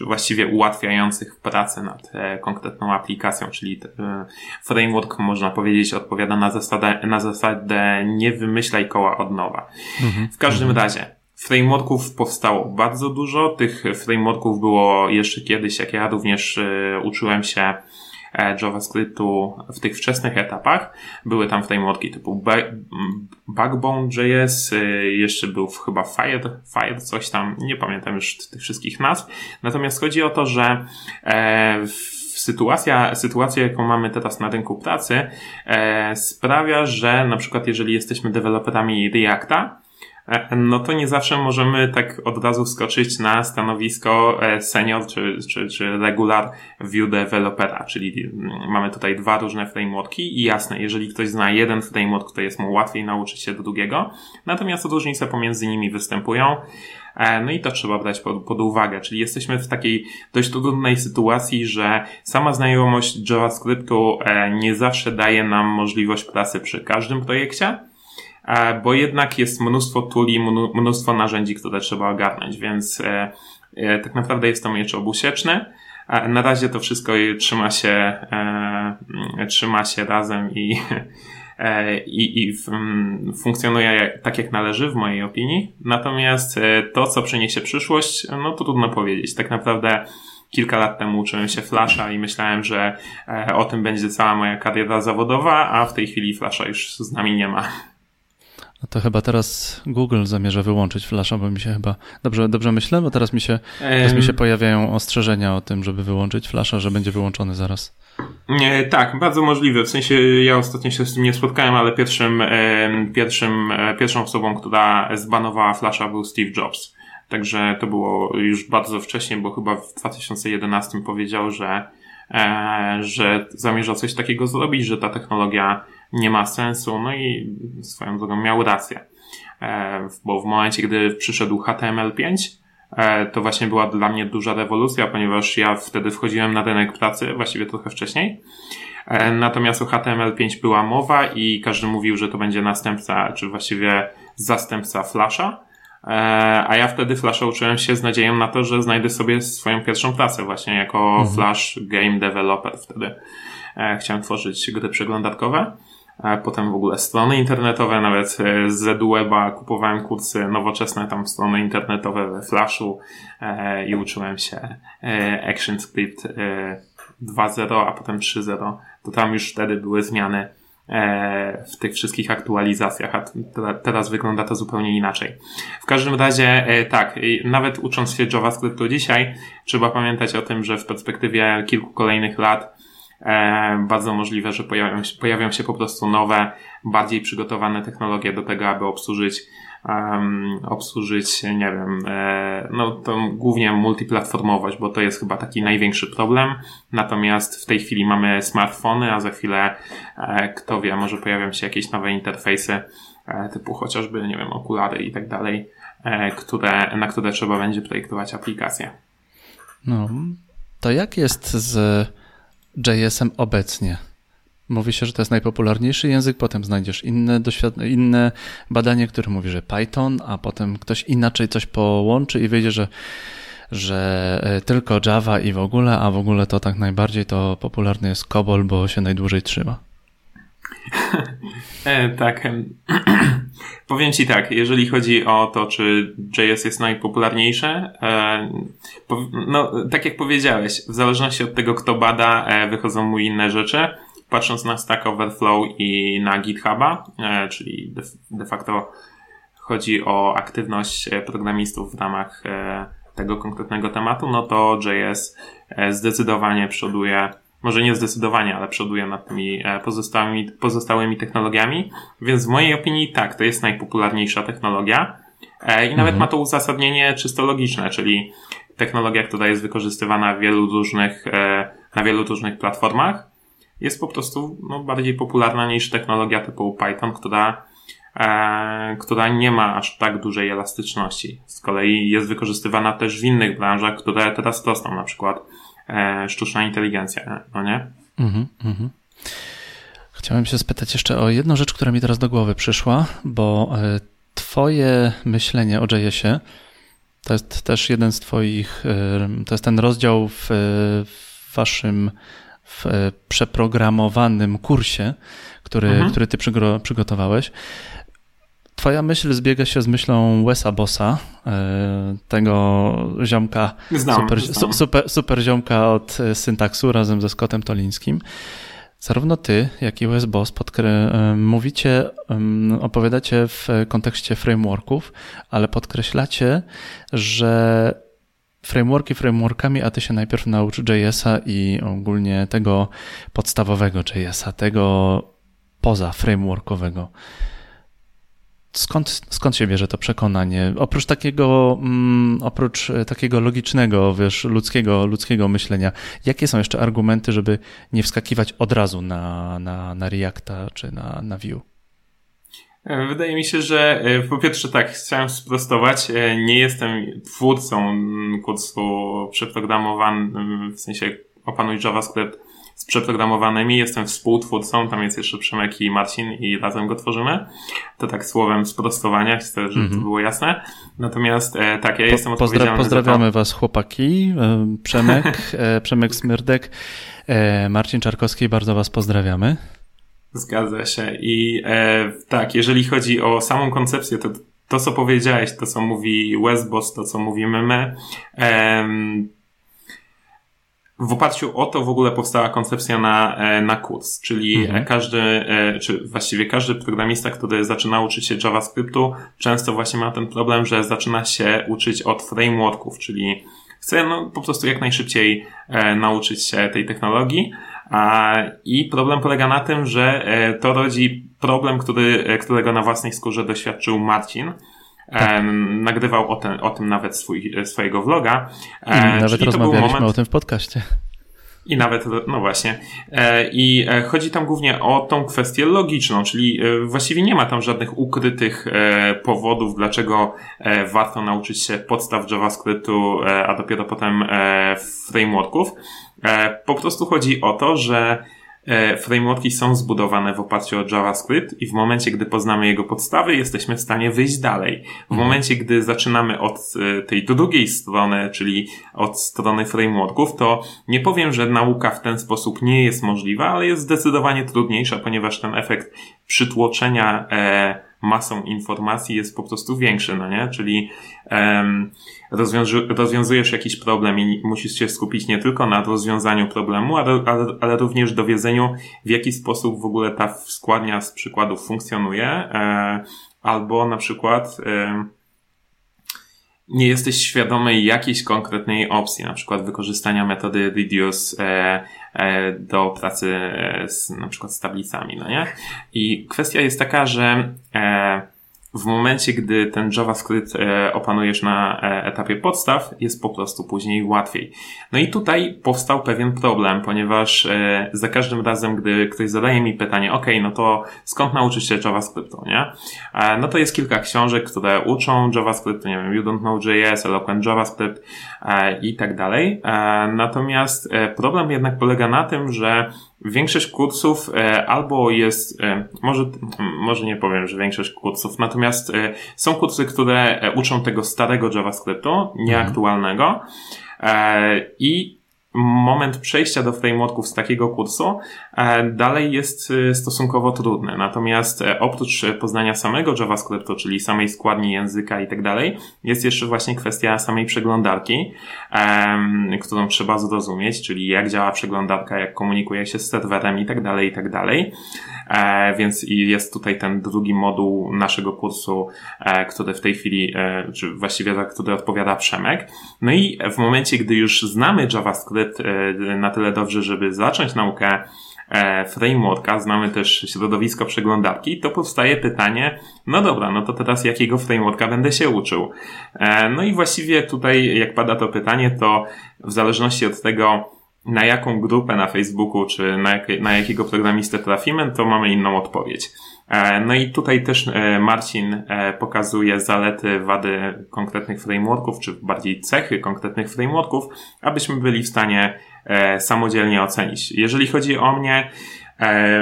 [SPEAKER 2] czy właściwie ułatwiających pracę nad e, konkretną aplikacją, czyli e, framework, można powiedzieć, odpowiada na zasadę, na zasadę nie wymyślaj koła od nowa. Mhm. W każdym mhm. razie, frameworków powstało bardzo dużo. Tych frameworków było jeszcze kiedyś, jak ja również uczyłem się E, JavaScriptu w tych wczesnych etapach. Były tam frameworki typu Backbone.js, e, jeszcze był chyba Fire, Fire, coś tam, nie pamiętam już tych wszystkich nazw. Natomiast chodzi o to, że e, sytuacja, sytuacja, jaką mamy teraz na rynku pracy, sprawia, że na przykład jeżeli jesteśmy deweloperami Reacta, E, no to nie zawsze możemy tak od razu wskoczyć na stanowisko e, senior czy, czy, czy regular view developera, czyli mm, mamy tutaj dwa różne frameworki i jasne, jeżeli ktoś zna jeden framework, to jest mu łatwiej nauczyć się drugiego, natomiast różnice pomiędzy nimi występują. E, no i to trzeba brać pod, pod uwagę, czyli jesteśmy w takiej dość trudnej sytuacji, że sama znajomość JavaScriptu nie zawsze daje nam możliwość pracy przy każdym projekcie, E, bo jednak jest mnóstwo tuli, mnóstwo narzędzi, które trzeba ogarnąć, więc e, e, tak naprawdę jest to miecz obusieczny. Na razie to wszystko trzyma się, trzyma się razem i, i, i funkcjonuje tak jak należy w mojej opinii. Natomiast to, co przyniesie przyszłość, no to trudno powiedzieć. Tak naprawdę kilka lat temu uczyłem się Flasha i myślałem, że o tym będzie cała moja kariera zawodowa, a w tej chwili Flasha już z nami nie ma.
[SPEAKER 1] No to chyba teraz Google zamierza wyłączyć Flasha, bo mi się chyba. Dobrze, dobrze myślę, bo teraz mi się, teraz mi się pojawiają ostrzeżenia o tym, żeby wyłączyć Flasha, że będzie wyłączony zaraz.
[SPEAKER 2] Nie, tak, bardzo możliwe. W sensie ja ostatnio się z tym nie spotkałem, ale pierwszym, pierwszym, e, pierwszą osobą, która zbanowała Flasha był Steve Jobs. Także to było już bardzo wcześnie, bo chyba w 2011 powiedział, że, e, że zamierza coś takiego zrobić, że ta technologia nie ma sensu. No i swoją drogą miał rację. E, bo w momencie, gdy przyszedł HTML5, e, to właśnie była dla mnie duża rewolucja, ponieważ ja wtedy wchodziłem na rynek pracy, właściwie trochę wcześniej. E, natomiast o HTML5 była mowa i każdy mówił, że to będzie następca, czy właściwie zastępca Flasha. A ja wtedy Flasha uczyłem się z nadzieją na to, że znajdę sobie swoją pierwszą pracę właśnie jako mhm. Flash Game Developer wtedy. Chciałem tworzyć gry przeglądarkowe. Potem w ogóle strony internetowe, nawet e, z Edweba kupowałem kursy nowoczesne, tam strony internetowe we Flashu e, i uczyłem się e, ActionScript 2.0, a potem 3.0. To tam już wtedy były zmiany w tych wszystkich aktualizacjach, a teraz wygląda to zupełnie inaczej. W każdym razie, tak, nawet ucząc się JavaScriptu dzisiaj, trzeba pamiętać o tym, że w perspektywie kilku kolejnych lat bardzo możliwe, że pojawią się, pojawią się po prostu nowe, bardziej przygotowane technologie do tego, aby obsłużyć um, obsłużyć, nie wiem, e, no to głównie multiplatformowość, bo to jest chyba taki największy problem. Natomiast w tej chwili mamy smartfony, a za chwilę, e, kto wie, może pojawią się jakieś nowe interfejsy, e, typu chociażby, nie wiem, okulary i tak dalej, e, które, na które trzeba będzie projektować aplikacje.
[SPEAKER 1] No, to jak jest z JS-em obecnie? Mówi się, że to jest najpopularniejszy język, potem znajdziesz inne, inne badanie, które mówi, że Python, a potem ktoś inaczej coś połączy i wyjdzie, że, że e, tylko Java i w ogóle, a w ogóle to tak najbardziej to popularny jest COBOL, bo się najdłużej trzyma.
[SPEAKER 2] e, tak. Powiem Ci tak, jeżeli chodzi o to, czy JS jest najpopularniejsze, e, no tak jak powiedziałeś, w zależności od tego, kto bada, e, wychodzą mu inne rzeczy. Patrząc na Stack Overflow i na GitHuba, e, czyli de, de facto chodzi o aktywność programistów w ramach tego konkretnego tematu, no to JS zdecydowanie przoduje może nie zdecydowanie, ale przoduje nad tymi e, pozostałymi, pozostałymi technologiami. Więc w mojej opinii tak, to jest najpopularniejsza technologia. E, I nawet mhm. ma to uzasadnienie czysto logiczne, czyli technologia, która jest wykorzystywana w wielu różnych, e, na wielu różnych platformach, jest po prostu no, bardziej popularna niż technologia typu Python, która, e, która nie ma aż tak dużej elastyczności. Z kolei jest wykorzystywana też w innych branżach, które teraz rosną, na przykład e, sztuczna inteligencja, no nie? Mhm, mhm.
[SPEAKER 1] Chciałem się spytać jeszcze o jedną rzecz, która mi teraz do głowy przyszła, bo e, Twoje myślenie o JS-ie to jest też jeden z Twoich, e, to jest ten rozdział w, w Waszym w przeprogramowanym kursie, który, mhm. który Ty przygotowałeś. Twoja myśl zbiega się z myślą Wesa Bossa, e, tego ziomka,
[SPEAKER 2] znam,
[SPEAKER 1] super,
[SPEAKER 2] znam.
[SPEAKER 1] super, super ziomka od syntaksu razem ze Scottem Tolińskim. Zarówno ty, jak i Wes Boss podkre- e, mówicie, opowiadacie w kontekście frameworków, ale podkreślacie, że frameworki frameworkami, a ty się najpierw naucz JS-a i ogólnie tego podstawowego JS-a, tego poza frameworkowego. Skąd, skąd się bierze to przekonanie? Oprócz takiego, mm, oprócz e, takiego logicznego, wiesz, ludzkiego, ludzkiego myślenia, jakie są jeszcze argumenty, żeby nie wskakiwać od razu na, na, na Reacta czy na, na Vue?
[SPEAKER 2] E, wydaje mi się, że e, po pierwsze tak, chciałem sprostować, nie jestem twórcą kursu przeprogramowanym, w sensie opanuj JavaScript przeprogramowanymi. Jestem współtwórcą, tam jest jeszcze Przemek i Marcin i razem go tworzymy. To tak słowem sprostowania, chcę, żeby mm -hmm. to mhm. było jasne. Natomiast e, tak, ja jestem
[SPEAKER 1] po,
[SPEAKER 2] odpowiedzialny
[SPEAKER 1] Pozdrawiamy to... was chłopaki, e, Przemek, e, Przemek Smyrdek, e, Marcin Czarkowski, bardzo was pozdrawiamy.
[SPEAKER 2] Zgadza się i e, tak, jeżeli chodzi o samą koncepcję, to to, co powiedziałeś, to, co mówi Westboss, to, co mówimy my, w oparciu o to w ogóle powstała koncepcja na, e, na kurs, czyli mhm. każdy, e, czy właściwie każdy programista, który zaczyna uczyć się JavaScriptu, często właśnie ma ten problem, że zaczyna się uczyć od frameworków, czyli chce no, po prostu jak najszybciej e, nauczyć się tej technologii. A, I problem polega na tym, że e, to rodzi problem, który, e, którego na własnej skórze doświadczył Marcin. Tak. nagrywał o, ten, o tym nawet swój, swojego vloga.
[SPEAKER 1] I nawet rozmawialiśmy moment, o tym w podcaście.
[SPEAKER 2] I nawet, no właśnie. E, I e, chodzi tam głównie o tą kwestię logiczną, czyli e, właściwie nie ma tam żadnych ukrytych powodów, dlaczego warto nauczyć się podstaw JavaScriptu, a dopiero potem frameworków. Po prostu chodzi o to, że E, frameworki są zbudowane w oparciu o JavaScript i w momencie, gdy poznamy jego podstawy, jesteśmy w stanie wyjść dalej. W mhm. momencie, gdy zaczynamy od e, tej drugiej strony, czyli od strony frameworków, to nie powiem, że nauka w ten sposób nie jest możliwa, ale jest zdecydowanie trudniejsza, ponieważ ten efekt przytłoczenia e, masą informacji jest po prostu większy, no nie? Czyli um, rozwiązujesz jakiś problem i musisz się skupić nie tylko na rozwiązaniu problemu, ale, ale, ale również dowiedzeniu, w jaki sposób w ogóle ta składnia z przykładów funkcjonuje, e, albo na przykład e, nie jesteś świadomy jakiejś konkretnej opcji, na przykład wykorzystania metody reduce e, e, do pracy e, z, na przykład z tablicami, no nie? I kwestia jest taka, że e, w momencie, gdy ten JavaScript e, opanujesz na e, etapie podstaw, jest po prostu później łatwiej. No i tutaj powstał pewien problem, ponieważ e, za każdym razem, gdy ktoś zadaje mi pytanie, ok, no to skąd nauczyć się JavaScriptu, nie? No to jest kilka książek, które uczą JavaScriptu, nie wiem, You Don't Know JS, Eloquent JavaScript i tak dalej. Natomiast problem jednak polega na tym, że Większość kursów e, albo jest, e, może, może nie powiem, że większość kursów, natomiast e, są kursy, które uczą tego starego JavaScriptu, nieaktualnego i moment przejścia do frameworków z takiego kursu e, dalej jest e, stosunkowo trudny. Natomiast e, oprócz poznania samego JavaScriptu, czyli samej składni języka i tak dalej, jest jeszcze właśnie kwestia samej przeglądarki, którą trzeba zrozumieć, czyli jak działa przeglądarka, jak komunikuje się z serwerem i tak dalej, i tak dalej. Więc jest tutaj ten drugi moduł naszego kursu, który w tej chwili, czy właściwie za który odpowiada Przemek. No i w momencie, gdy już znamy JavaScript, E, na tyle dobrze, żeby zacząć naukę e, frameworka, znamy też środowisko przeglądarki, to powstaje pytanie, no dobra, no to teraz jakiego frameworka będę się uczył? E, no i właściwie tutaj, jak pada to pytanie, to w zależności od tego, na jaką grupę na Facebooku, czy na, jak, na jakiego programistę trafimy, to mamy inną odpowiedź. No i tutaj też Marcin pokazuje zalety, wady konkretnych frameworków, czy bardziej cechy konkretnych frameworków, abyśmy byli w stanie samodzielnie ocenić. Jeżeli chodzi o mnie,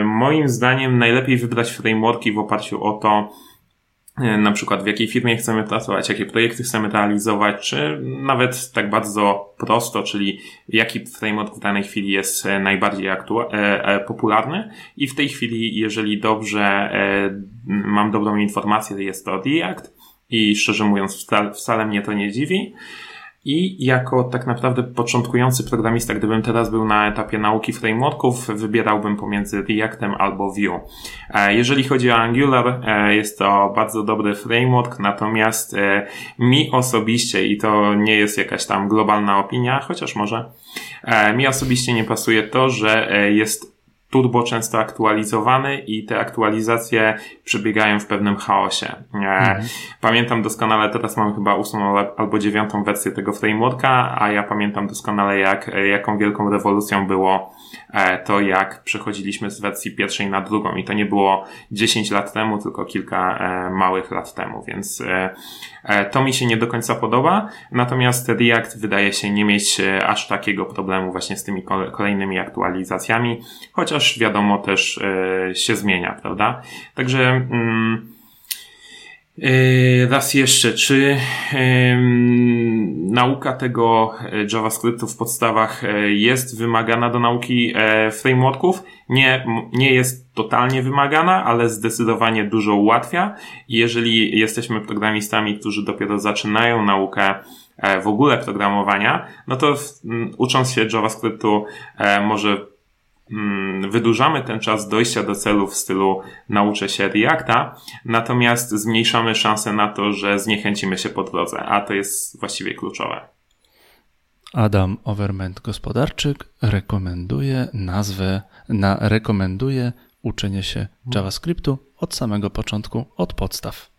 [SPEAKER 2] moim zdaniem najlepiej wybrać frameworki w oparciu o to, E, na przykład w jakiej firmie chcemy pracować, jakie projekty chcemy realizować, czy nawet tak bardzo prosto, czyli jaki framework w danej chwili jest e, najbardziej aktu- e, popularny i w tej chwili, jeżeli dobrze mam dobrą informację, jest to React i szczerze mówiąc wcale, wcale mnie to nie dziwi. I jako tak naprawdę początkujący programista, gdybym teraz był na etapie nauki frameworków, wybierałbym pomiędzy Reactem albo Vue. E, jeżeli chodzi o Angular, e, jest to bardzo dobry framework, natomiast e, mi osobiście, i to nie jest jakaś tam globalna opinia, chociaż może, mi osobiście nie pasuje to, że jest turbo często aktualizowany i te aktualizacje przebiegają w pewnym chaosie. E, mhm. Pamiętam doskonale, teraz mam chyba ósmą albo dziewiątą wersję tego frameworka, a ja pamiętam doskonale jak, jaką wielką rewolucją było to, jak przechodziliśmy z wersji pierwszej na drugą. I to nie było 10 lat temu, tylko kilka e, małych lat temu, więc to mi się nie do końca podoba, natomiast React wydaje się nie mieć aż takiego problemu właśnie z tymi kolejnymi aktualizacjami, chociaż wiadomo też e, się zmienia, prawda? Także mm, e, raz jeszcze, czy nauka tego e, JavaScriptu w podstawach jest wymagana do nauki frameworków? Nie, nie jest totalnie wymagana, ale zdecydowanie dużo ułatwia. Jeżeli jesteśmy programistami, którzy dopiero zaczynają naukę w ogóle programowania, no to ucząc się JavaScriptu może wydłużamy ten czas dojścia do celu w stylu nauczę się Reacta, natomiast zmniejszamy szanse na to, że zniechęcimy się po drodze, a to jest właściwie kluczowe.
[SPEAKER 1] Adam Overment Gospodarczyk rekomenduje nazwę, na, rekomenduje uczenie się JavaScriptu od samego początku, od podstaw.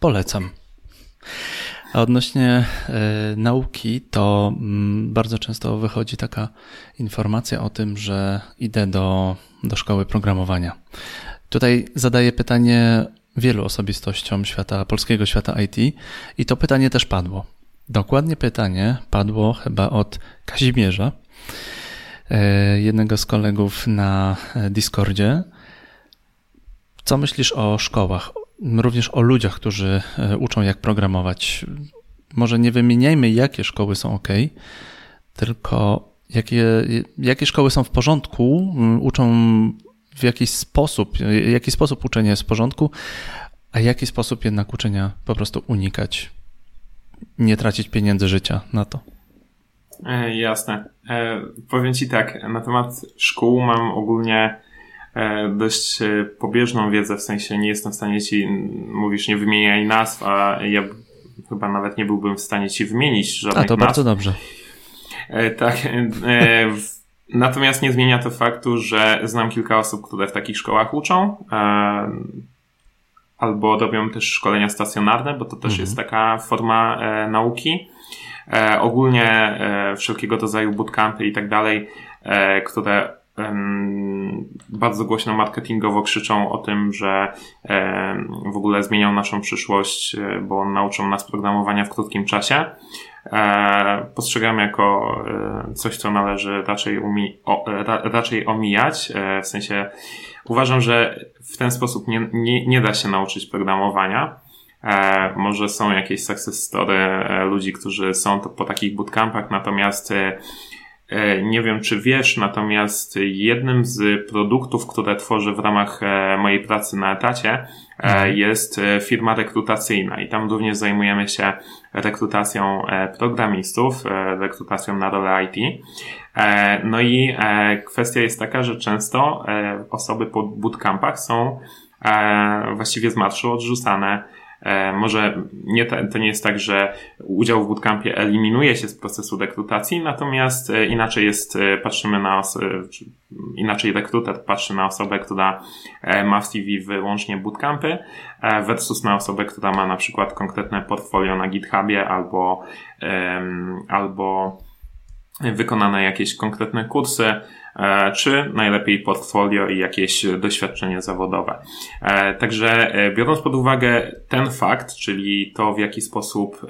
[SPEAKER 1] Polecam. A odnośnie y, nauki, to y, bardzo często wychodzi taka informacja o tym, że idę do, do szkoły programowania. Tutaj zadaję pytanie wielu osobistościom świata, polskiego świata IT i to pytanie też padło. Dokładnie pytanie padło chyba od Kazimierza, y, jednego z kolegów na Discordzie. Co myślisz o szkołach, również o ludziach, którzy e, uczą jak programować. Może nie wymieniajmy, jakie szkoły są ok, tylko jakie, jakie szkoły są w porządku, uczą w jakiś sposób, jaki sposób uczenia jest w porządku, a jaki sposób jednak uczenia po prostu unikać, nie tracić pieniędzy życia na to.
[SPEAKER 2] E, jasne. E, powiem Ci tak, na temat szkół mam ogólnie E, dość e, pobieżną wiedzę, w sensie nie jestem w stanie ci, mówisz, nie wymieniaj nazw, a ja chyba nawet nie byłbym w stanie ci wymienić żadnych A
[SPEAKER 1] to
[SPEAKER 2] nazw.
[SPEAKER 1] bardzo dobrze.
[SPEAKER 2] E, tak. Natomiast nie zmienia to faktu, że znam kilka osób, które w takich szkołach uczą, albo robią też szkolenia stacjonarne, bo to też mhm. jest taka forma nauki. Ogólnie wszelkiego rodzaju bootcampy i tak dalej, które bardzo głośno marketingowo krzyczą o tym, że w ogóle zmienią naszą przyszłość, e, bo nauczą nas programowania w krótkim czasie. E, postrzegam jako e, coś, co należy raczej, umi raczej omijać. W sensie uważam, że w ten sposób nie, nie, nie da się nauczyć programowania. Może są jakieś success story ludzi, którzy są to po takich bootcampach, natomiast nie wiem, czy wiesz, natomiast jednym z produktów, które tworzę w ramach e, mojej pracy na etacie, e, mhm. jest firma rekrutacyjna i tam również zajmujemy się rekrutacją programistów, rekrutacją na rolę IT. No i kwestia jest taka, że często osoby po bootcampach są właściwie z marszu odrzucane E, może nie, to nie jest tak, że udział w bootcampie eliminuje się z procesu rekrutacji, natomiast e, inaczej jest, e, patrzymy na inaczej rekruter patrzy na osobę, która ma w CV wyłącznie bootcampy versus na osobę, która ma na przykład konkretne portfolio na GitHubie albo, albo wykonane jakieś konkretne kursy, E, czy najlepiej portfolio i jakieś doświadczenie zawodowe. E, także e, biorąc pod uwagę ten fakt, czyli to w jaki sposób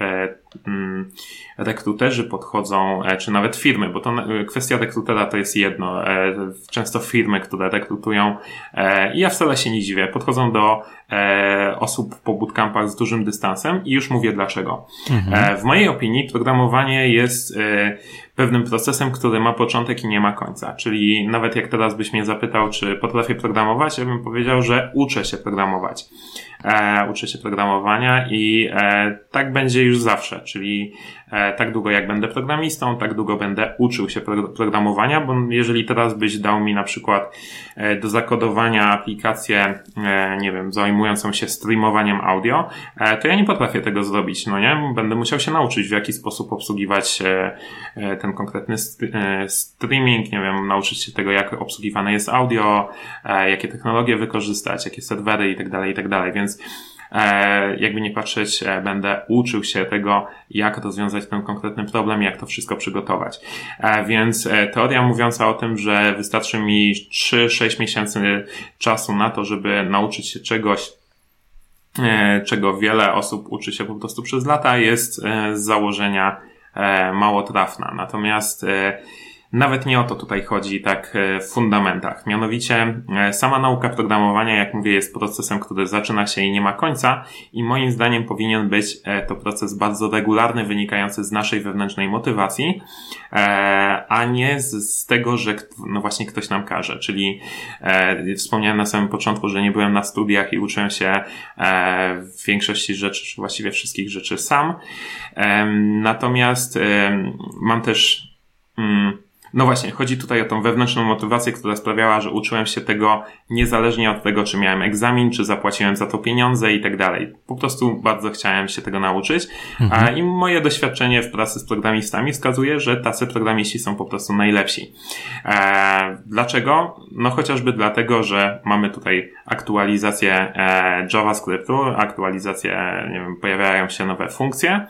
[SPEAKER 2] mm, rekruterzy podchodzą, czy nawet firmy, bo to kwestia rekrutera to jest jedno. Często firmy, które rekrutują, i ja wcale się nie dziwię, podchodzą do osób po bootcampach z dużym dystansem i już mówię dlaczego. Mhm. W mojej opinii programowanie jest pewnym procesem, który ma początek i nie ma końca. Czyli nawet jak teraz byś mnie zapytał, czy potrafię programować, ja bym powiedział, że uczę się programować. E, uczę się programowania i e, tak będzie już zawsze, czyli tak długo jak będę programistą, tak długo będę uczył się pro, programowania, bo jeżeli teraz byś dał mi na przykład e, do zakodowania aplikację, e, nie wiem, zajmującą się streamowaniem audio, e, to ja nie potrafię tego zrobić, no nie? Będę musiał się nauczyć w jaki sposób obsługiwać ten konkretny streaming, nie wiem, nauczyć się tego, jak obsługiwane jest audio, jakie technologie wykorzystać, jakie serwery i tak dalej, i tak dalej, więc e, jakby nie patrzeć, e, będę uczył się tego, jak rozwiązać ten konkretny problem, jak to wszystko przygotować. E, więc teoria mówiąca o tym, że wystarczy mi 3-6 miesięcy czasu na to, żeby nauczyć się czegoś, czego wiele osób uczy się po prostu przez lata, jest z założenia mało trafna. Natomiast nawet nie o to tutaj chodzi tak e, w fundamentach. Mianowicie e, sama nauka programowania, jak mówię, jest procesem, który zaczyna się i nie ma końca i moim zdaniem powinien być e, to proces bardzo regularny, wynikający z naszej wewnętrznej motywacji, a nie z, tego, że no właśnie ktoś nam każe. Czyli wspomniałem na samym początku, że nie byłem na studiach i uczyłem się w większości rzeczy, czy właściwie wszystkich rzeczy sam. Natomiast mam też mm, no właśnie, chodzi tutaj o tą wewnętrzną motywację, która sprawiała, że uczyłem się tego niezależnie od tego, czy miałem egzamin, czy zapłaciłem za to pieniądze i tak dalej. Po prostu bardzo chciałem się tego nauczyć. Mhm. I moje doświadczenie w pracy z programistami wskazuje, że tacy programiści są po prostu najlepsi. Eee, dlaczego? No chociażby dlatego, że mamy tutaj aktualizację e, JavaScriptu, aktualizację, nie wiem, pojawiają się nowe funkcje.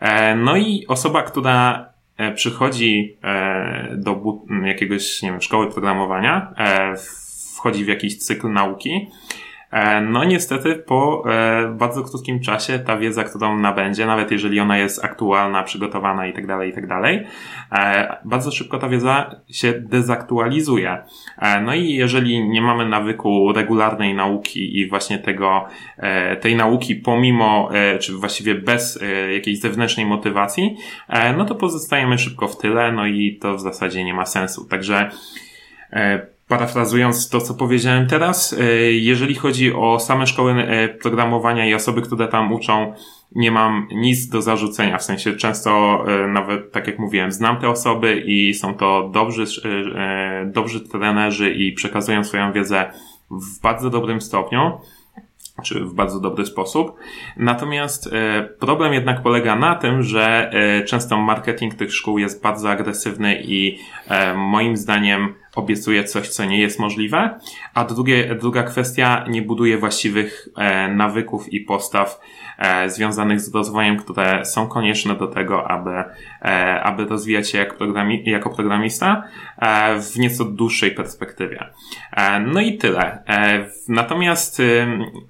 [SPEAKER 2] E, no i osoba, która E, przychodzi e, do jakiegoś, nie wiem, szkoły programowania, e, wchodzi w jakiś cykl nauki, E, no niestety po e, bardzo krótkim czasie ta wiedza, którą nabędzie, nawet jeżeli ona jest aktualna, przygotowana i tak dalej, i tak dalej, e, bardzo szybko ta wiedza się dezaktualizuje. No i jeżeli nie mamy nawyku regularnej nauki i właśnie tego, tej nauki pomimo, czy właściwie bez jakiejś zewnętrznej motywacji, no to pozostajemy szybko w tyle, no i to w zasadzie nie ma sensu. Także Parafrazując to, co powiedziałem teraz, e, jeżeli chodzi o same szkoły e, programowania i osoby, które tam uczą, nie mam nic do zarzucenia. W sensie często, e, nawet tak jak mówiłem, znam te osoby i są to dobrzy, dobrzy trenerzy i przekazują swoją wiedzę w bardzo dobrym stopniu czy w bardzo dobry sposób. Natomiast problem jednak polega na tym, że często marketing tych szkół jest bardzo agresywny i moim zdaniem obiecuje coś, co nie jest możliwe, a drugie, druga kwestia nie buduje właściwych e, nawyków i postaw e, związanych z rozwojem, które są konieczne do tego, aby, e, aby rozwijać się jak programi, jako programista e, w nieco dłuższej perspektywie. E, no i tyle. E, natomiast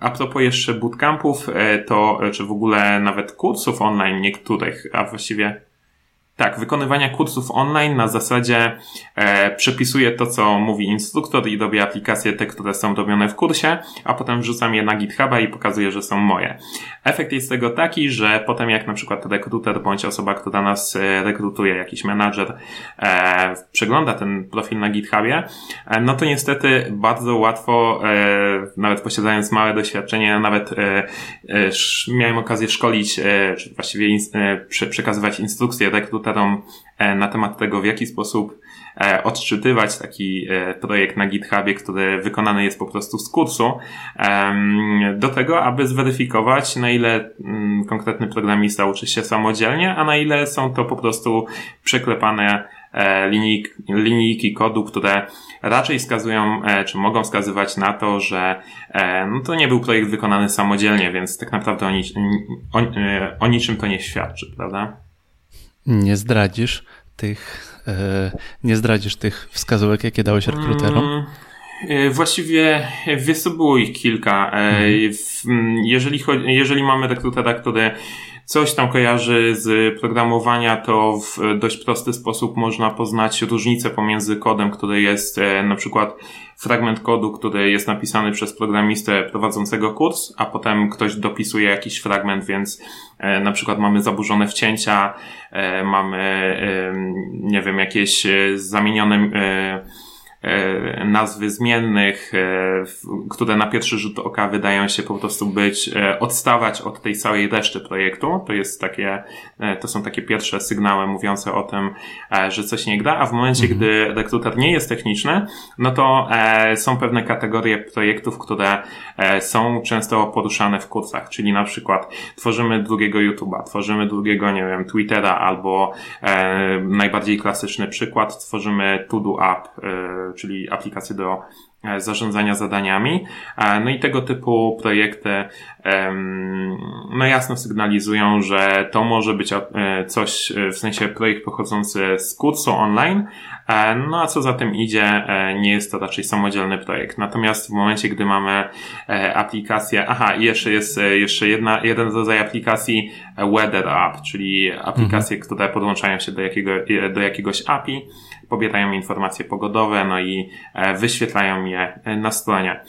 [SPEAKER 2] a propos jeszcze bootcampów, to czy w ogóle nawet kursów online niektórych, a właściwie tak, wykonywania kursów online na zasadzie e, przepisuje to, co mówi instruktor i robię aplikacje te, które są robione w kursie, a potem wrzucam je na GitHuba i pokazuję, że są moje. Efekt jest tego taki, że potem jak na przykład rekruter bądź osoba, która nas e, rekrutuje, jakiś menadżer, e, przegląda ten profil na GitHubie, e, no to niestety bardzo łatwo, e, nawet posiadając małe doświadczenie, nawet e, miałem okazję szkolić, czy właściwie przekazywać instrukcje rekruterom E, na temat tego, w jaki sposób e, odczytywać taki e, projekt na GitHubie, który wykonany jest po prostu z kursu, do tego, aby zweryfikować, na ile mm, konkretny programista uczy się samodzielnie, a na ile są to po prostu przeklepane linijki, linijki kodu, które raczej wskazują, czy mogą wskazywać na to, że no to nie był projekt wykonany samodzielnie, więc tak naprawdę o, nic, o, o niczym to nie świadczy, prawda?
[SPEAKER 1] Nie zdradzisz tych, e, nie zdradzisz tych wskazówek, jakie dałeś rekruterom? Mm,
[SPEAKER 2] e, właściwie wiesz co, było ich kilka. Mm. Jeżeli, chodzi, jeżeli mamy rekrutera, który coś tam kojarzy z programowania, to w dość prosty sposób można poznać różnicę pomiędzy kodem, który jest na przykład fragment kodu, który jest napisany przez programistę prowadzącego kurs, a potem ktoś dopisuje jakiś fragment, więc e, na przykład mamy zaburzone wcięcia, e, mamy, e, nie wiem, jakieś zamienione E, nazwy zmiennych, e, które na pierwszy rzut oka wydają się po prostu być, e, odstawać od tej całej reszty projektu. To jest takie, to są takie pierwsze sygnały mówiące o tym, że coś nie gra, a w momencie, mhm. gdy rekruter nie jest techniczny, no to są pewne kategorie projektów, które są często poruszane w kursach, czyli na przykład tworzymy drugiego YouTube'a, tworzymy drugiego, nie wiem, Twittera albo najbardziej klasyczny przykład, tworzymy To-Do App, czyli aplikację do zarządzania zadaniami. No i tego typu projekty no jasno sygnalizują, że to może być coś, w sensie projekt pochodzący z kursu online, no a co za tym idzie, nie jest to raczej samodzielny projekt. Natomiast w momencie, gdy mamy aplikację, aha, i jeszcze jest jeszcze jedna, jeden rodzaj aplikacji Weather App, czyli aplikacje, mhm. które podłączają się do, jakiego, do jakiegoś API, pobierają informacje pogodowe, no i wyświetlają je na stronie.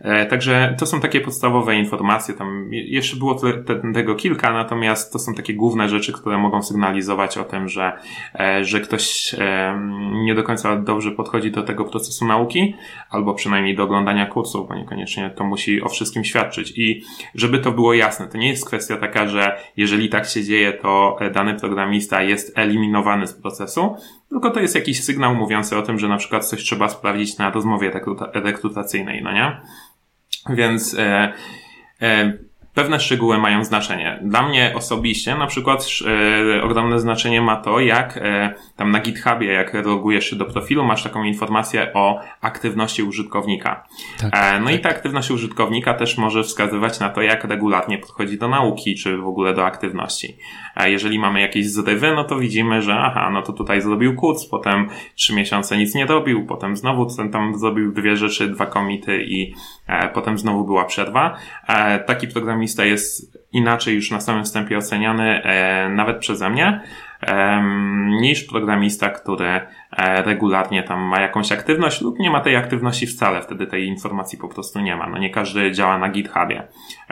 [SPEAKER 2] E, także to są takie podstawowe informacje. Tam jeszcze było te, te, tego kilka, natomiast to są takie główne rzeczy, które mogą sygnalizować o tym, że, e, że ktoś e, nie do końca dobrze podchodzi do tego procesu nauki, albo przynajmniej do oglądania kursów, bo niekoniecznie to musi o wszystkim świadczyć. I żeby to było jasne, to nie jest kwestia taka, że jeżeli tak się dzieje, to dany programista jest eliminowany z procesu, tylko to jest jakiś sygnał mówiący o tym, że na przykład coś trzeba sprawdzić na rozmowie rekrutacyjnej, no nie? Więc e, e, pewne szczegóły mają znaczenie. Dla mnie osobiście na przykład e, ogromne znaczenie ma to, jak e, tam na GitHubie, jak logujesz się do profilu, masz taką informację o aktywności użytkownika. Tak, e, no tak. i ta aktywność użytkownika też może wskazywać na to, jak regularnie podchodzi do nauki, czy w ogóle do aktywności. A jeżeli mamy jakieś zrywy, no to widzimy, że aha, no to tutaj zrobił kurs, potem trzy miesiące nic nie robił, potem znowu ten tam zrobił dwie rzeczy, dwa komity i e, potem znowu była przerwa. E, taki programista jest inaczej już na samym wstępie oceniany e, nawet przeze mnie niż programista, który e, regularnie tam ma jakąś aktywność lub nie ma tej aktywności wcale, wtedy tej informacji po prostu nie ma. No nie każdy działa na GitHubie.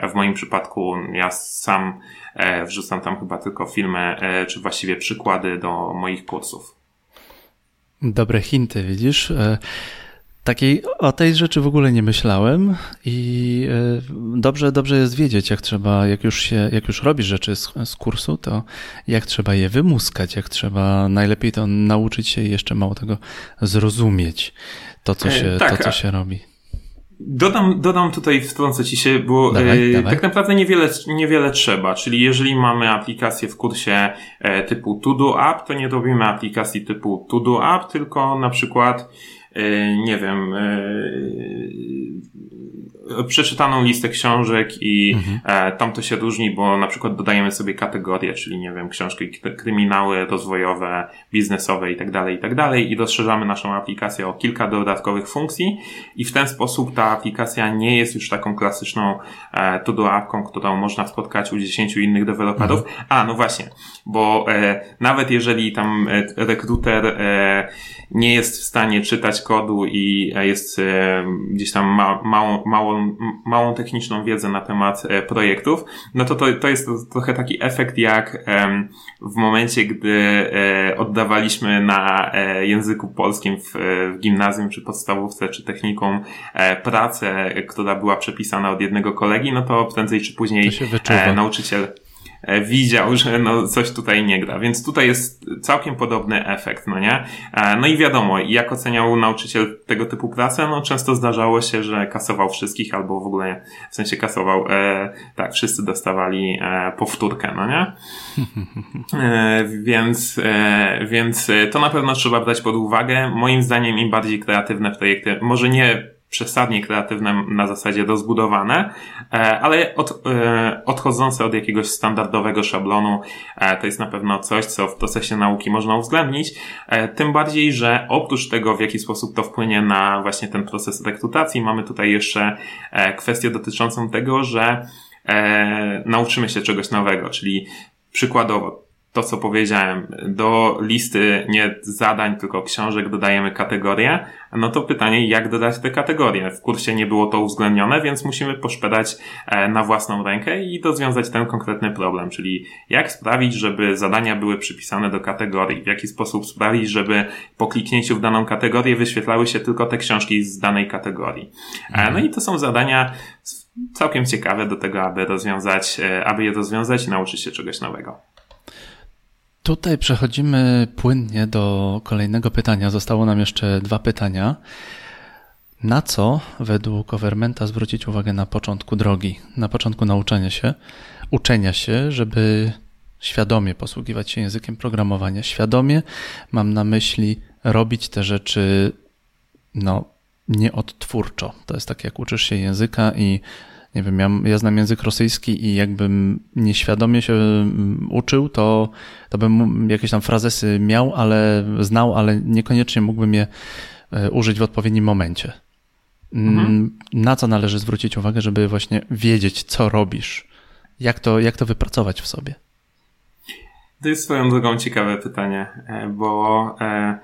[SPEAKER 2] W moim przypadku ja sam e, wrzucam tam chyba tylko filmy, e, czy właściwie przykłady do moich kursów.
[SPEAKER 1] Dobre hinty, widzisz? Takiej, o tej rzeczy w ogóle nie myślałem i e, dobrze, dobrze jest wiedzieć, jak trzeba, jak już się, jak już robisz rzeczy z, z kursu, to jak trzeba je wymuskać, jak trzeba najlepiej to nauczyć się i jeszcze mało tego zrozumieć, to co e, się, tak, to, co się robi.
[SPEAKER 2] Dodam, dodam tutaj, wtrącę ci się, bo dawaj, dawaj. tak naprawdę niewiele, niewiele trzeba. Czyli jeżeli mamy aplikację w kursie e, typu To Do App, to nie robimy aplikacji typu To Do App, tylko na przykład E, nie wiem, e, przeczytaną listę książek i mhm. E, tam to się różni, bo na przykład dodajemy sobie kategorie, czyli nie wiem, książki kryminały, rozwojowe, biznesowe i tak dalej, i tak dalej i rozszerzamy naszą aplikację o kilka dodatkowych funkcji i w ten sposób ta aplikacja nie jest już taką klasyczną to-do appką, którą można spotkać u 10 innych deweloperów. Mhm. A, no właśnie, bo nawet jeżeli tam rekruter nie jest w stanie czytać kodu i jest e, gdzieś tam ma, małą, małą, małą techniczną wiedzę na temat e, projektów, no to, to, to jest trochę taki efekt jak w momencie, gdy e, oddawaliśmy na języku polskim w, w gimnazjum, czy podstawówce, czy technikum pracę, która była przepisana od jednego kolegi, no to prędzej czy później nauczyciel E, widział, że no coś tutaj nie gra. Więc tutaj jest całkiem podobny efekt, no nie? E, no i wiadomo, jak oceniał nauczyciel tego typu pracę, no często zdarzało się, że kasował wszystkich albo w ogóle, w sensie kasował, e, tak, wszyscy dostawali e, powtórkę, no nie? E, więc, e, więc to na pewno trzeba brać pod uwagę. Moim zdaniem im bardziej kreatywne projekty, może nie przesadnie kreatywne na zasadzie rozbudowane, e, ale od, e, odchodzące od jakiegoś standardowego szablonu, e, to jest na pewno coś, co w procesie nauki można uwzględnić. Tym bardziej, że oprócz tego, w jaki sposób to wpłynie na właśnie ten proces rekrutacji, mamy tutaj jeszcze kwestię dotyczącą tego, że nauczymy się czegoś nowego, czyli przykładowo to, co powiedziałem, do listy nie zadań, tylko książek dodajemy kategorie, no to pytanie, jak dodać te kategorie? W kursie nie było to uwzględnione, więc musimy poszperać e, na własną rękę i rozwiązać ten konkretny problem, czyli jak sprawić, żeby zadania były przypisane do kategorii, w jaki sposób sprawić, żeby po kliknięciu w daną kategorię wyświetlały się tylko te książki z danej kategorii. E, no i to są zadania całkiem ciekawe do tego, aby rozwiązać, e, aby je rozwiązać i nauczyć się czegoś nowego.
[SPEAKER 1] Tutaj przechodzimy płynnie do kolejnego pytania. Zostało nam jeszcze dwa pytania. Na co według Overmenta zwrócić uwagę na początku drogi, na początku nauczania się, uczenia się, żeby świadomie posługiwać się językiem programowania? Świadomie mam na myśli robić te rzeczy no, nieodtwórczo. To jest tak, jak uczysz się języka i nie wiem, ja, ja znam język rosyjski i jakbym nieświadomie się mm, uczył, to, to bym jakieś tam frazesy miał, ale znał, ale niekoniecznie mógłbym je e, użyć w odpowiednim momencie. Mm, mhm. Na co należy zwrócić uwagę, żeby właśnie wiedzieć, co robisz? Jak to, jak to wypracować w sobie?
[SPEAKER 2] To jest swoją drogą ciekawe pytanie, e, bo e,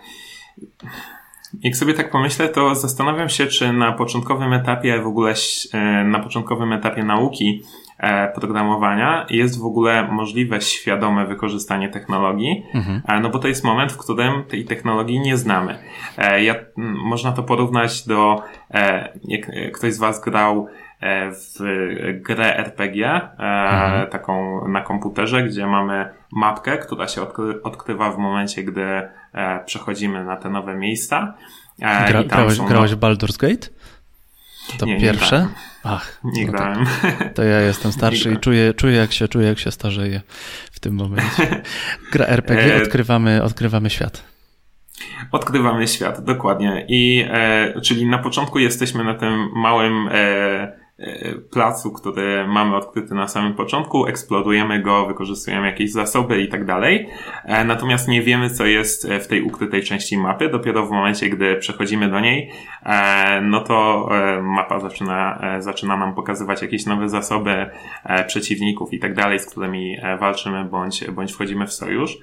[SPEAKER 2] jak sobie tak pomyślę, to zastanawiam się, czy na początkowym etapie w ogóle, e, na początkowym etapie nauki e, programowania jest w ogóle możliwe świadome wykorzystanie technologii, mhm. E, no bo to jest moment, w którym tej technologii nie znamy. Ja, można to porównać do, jak ktoś z Was grał w grę RPG, mhm. taką na komputerze, gdzie mamy mapkę, która się odkry odkrywa w momencie, gdy przechodzimy na te nowe miejsca.
[SPEAKER 1] Gra, grałeś, są... grałeś Baldur's Gate? To nie, pierwsze?
[SPEAKER 2] Nie
[SPEAKER 1] Ach,
[SPEAKER 2] nie no grałem.
[SPEAKER 1] To, to, ja jestem starszy i czuję, czuję, jak się, czuję, jak się starzeję w tym momencie. Gra RPG, e, odkrywamy, odkrywamy świat.
[SPEAKER 2] Odkrywamy świat, dokładnie. I e, czyli na początku jesteśmy na tym małym e, E, placu, który mamy odkryty na samym początku, eksplodujemy go, wykorzystujemy jakieś zasoby i tak dalej. E, natomiast nie wiemy, co jest w tej ukrytej części mapy. Dopiero w momencie, gdy przechodzimy do niej, e, no to mapa zaczyna, zaczyna nam pokazywać jakieś nowe zasoby przeciwników i tak dalej, z którymi walczymy bądź, bądź wchodzimy w sojusz.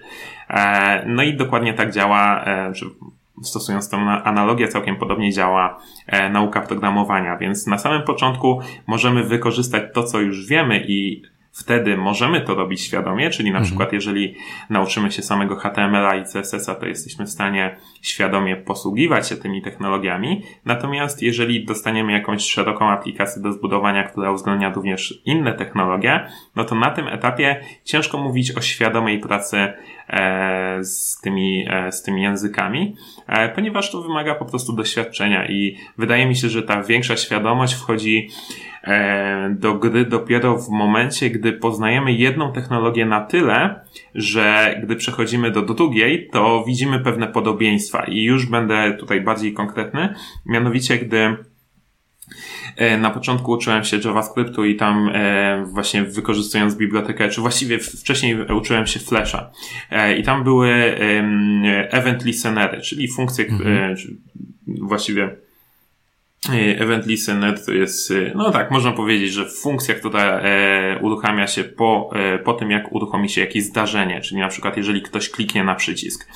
[SPEAKER 2] No i dokładnie tak działa, stosując tą analogię, całkiem podobnie działa e, nauka programowania, więc na samym początku możemy wykorzystać to, co już wiemy i wtedy możemy to robić świadomie, czyli na mhm. przykład jeżeli nauczymy się samego HTML-a i CSS-a, to jesteśmy w stanie świadomie posługiwać się tymi technologiami. Natomiast jeżeli dostaniemy jakąś szeroką aplikację do zbudowania, która uwzględnia również inne technologie, no to na tym etapie ciężko mówić o świadomej pracy z tymi, e, z tymi językami, e, ponieważ to wymaga po prostu doświadczenia i wydaje mi się, że ta większa świadomość wchodzi E, do gry dopiero w momencie, gdy poznajemy jedną technologię na tyle, że gdy przechodzimy do drugiej, to widzimy pewne podobieństwa. I już będę tutaj bardziej konkretny, mianowicie gdy e, na początku uczyłem się JavaScriptu i tam e, właśnie wykorzystując bibliotekę, czy właściwie wcześniej uczyłem się Flasha. E, I tam były e, event listenery, czyli funkcje, mhm. właściwie E, event Listener to jest, e, no tak, można powiedzieć, że funkcja, która e, uruchamia się po, e, po tym, jak uruchomi się jakieś zdarzenie, czyli na przykład jeżeli ktoś kliknie na przycisk.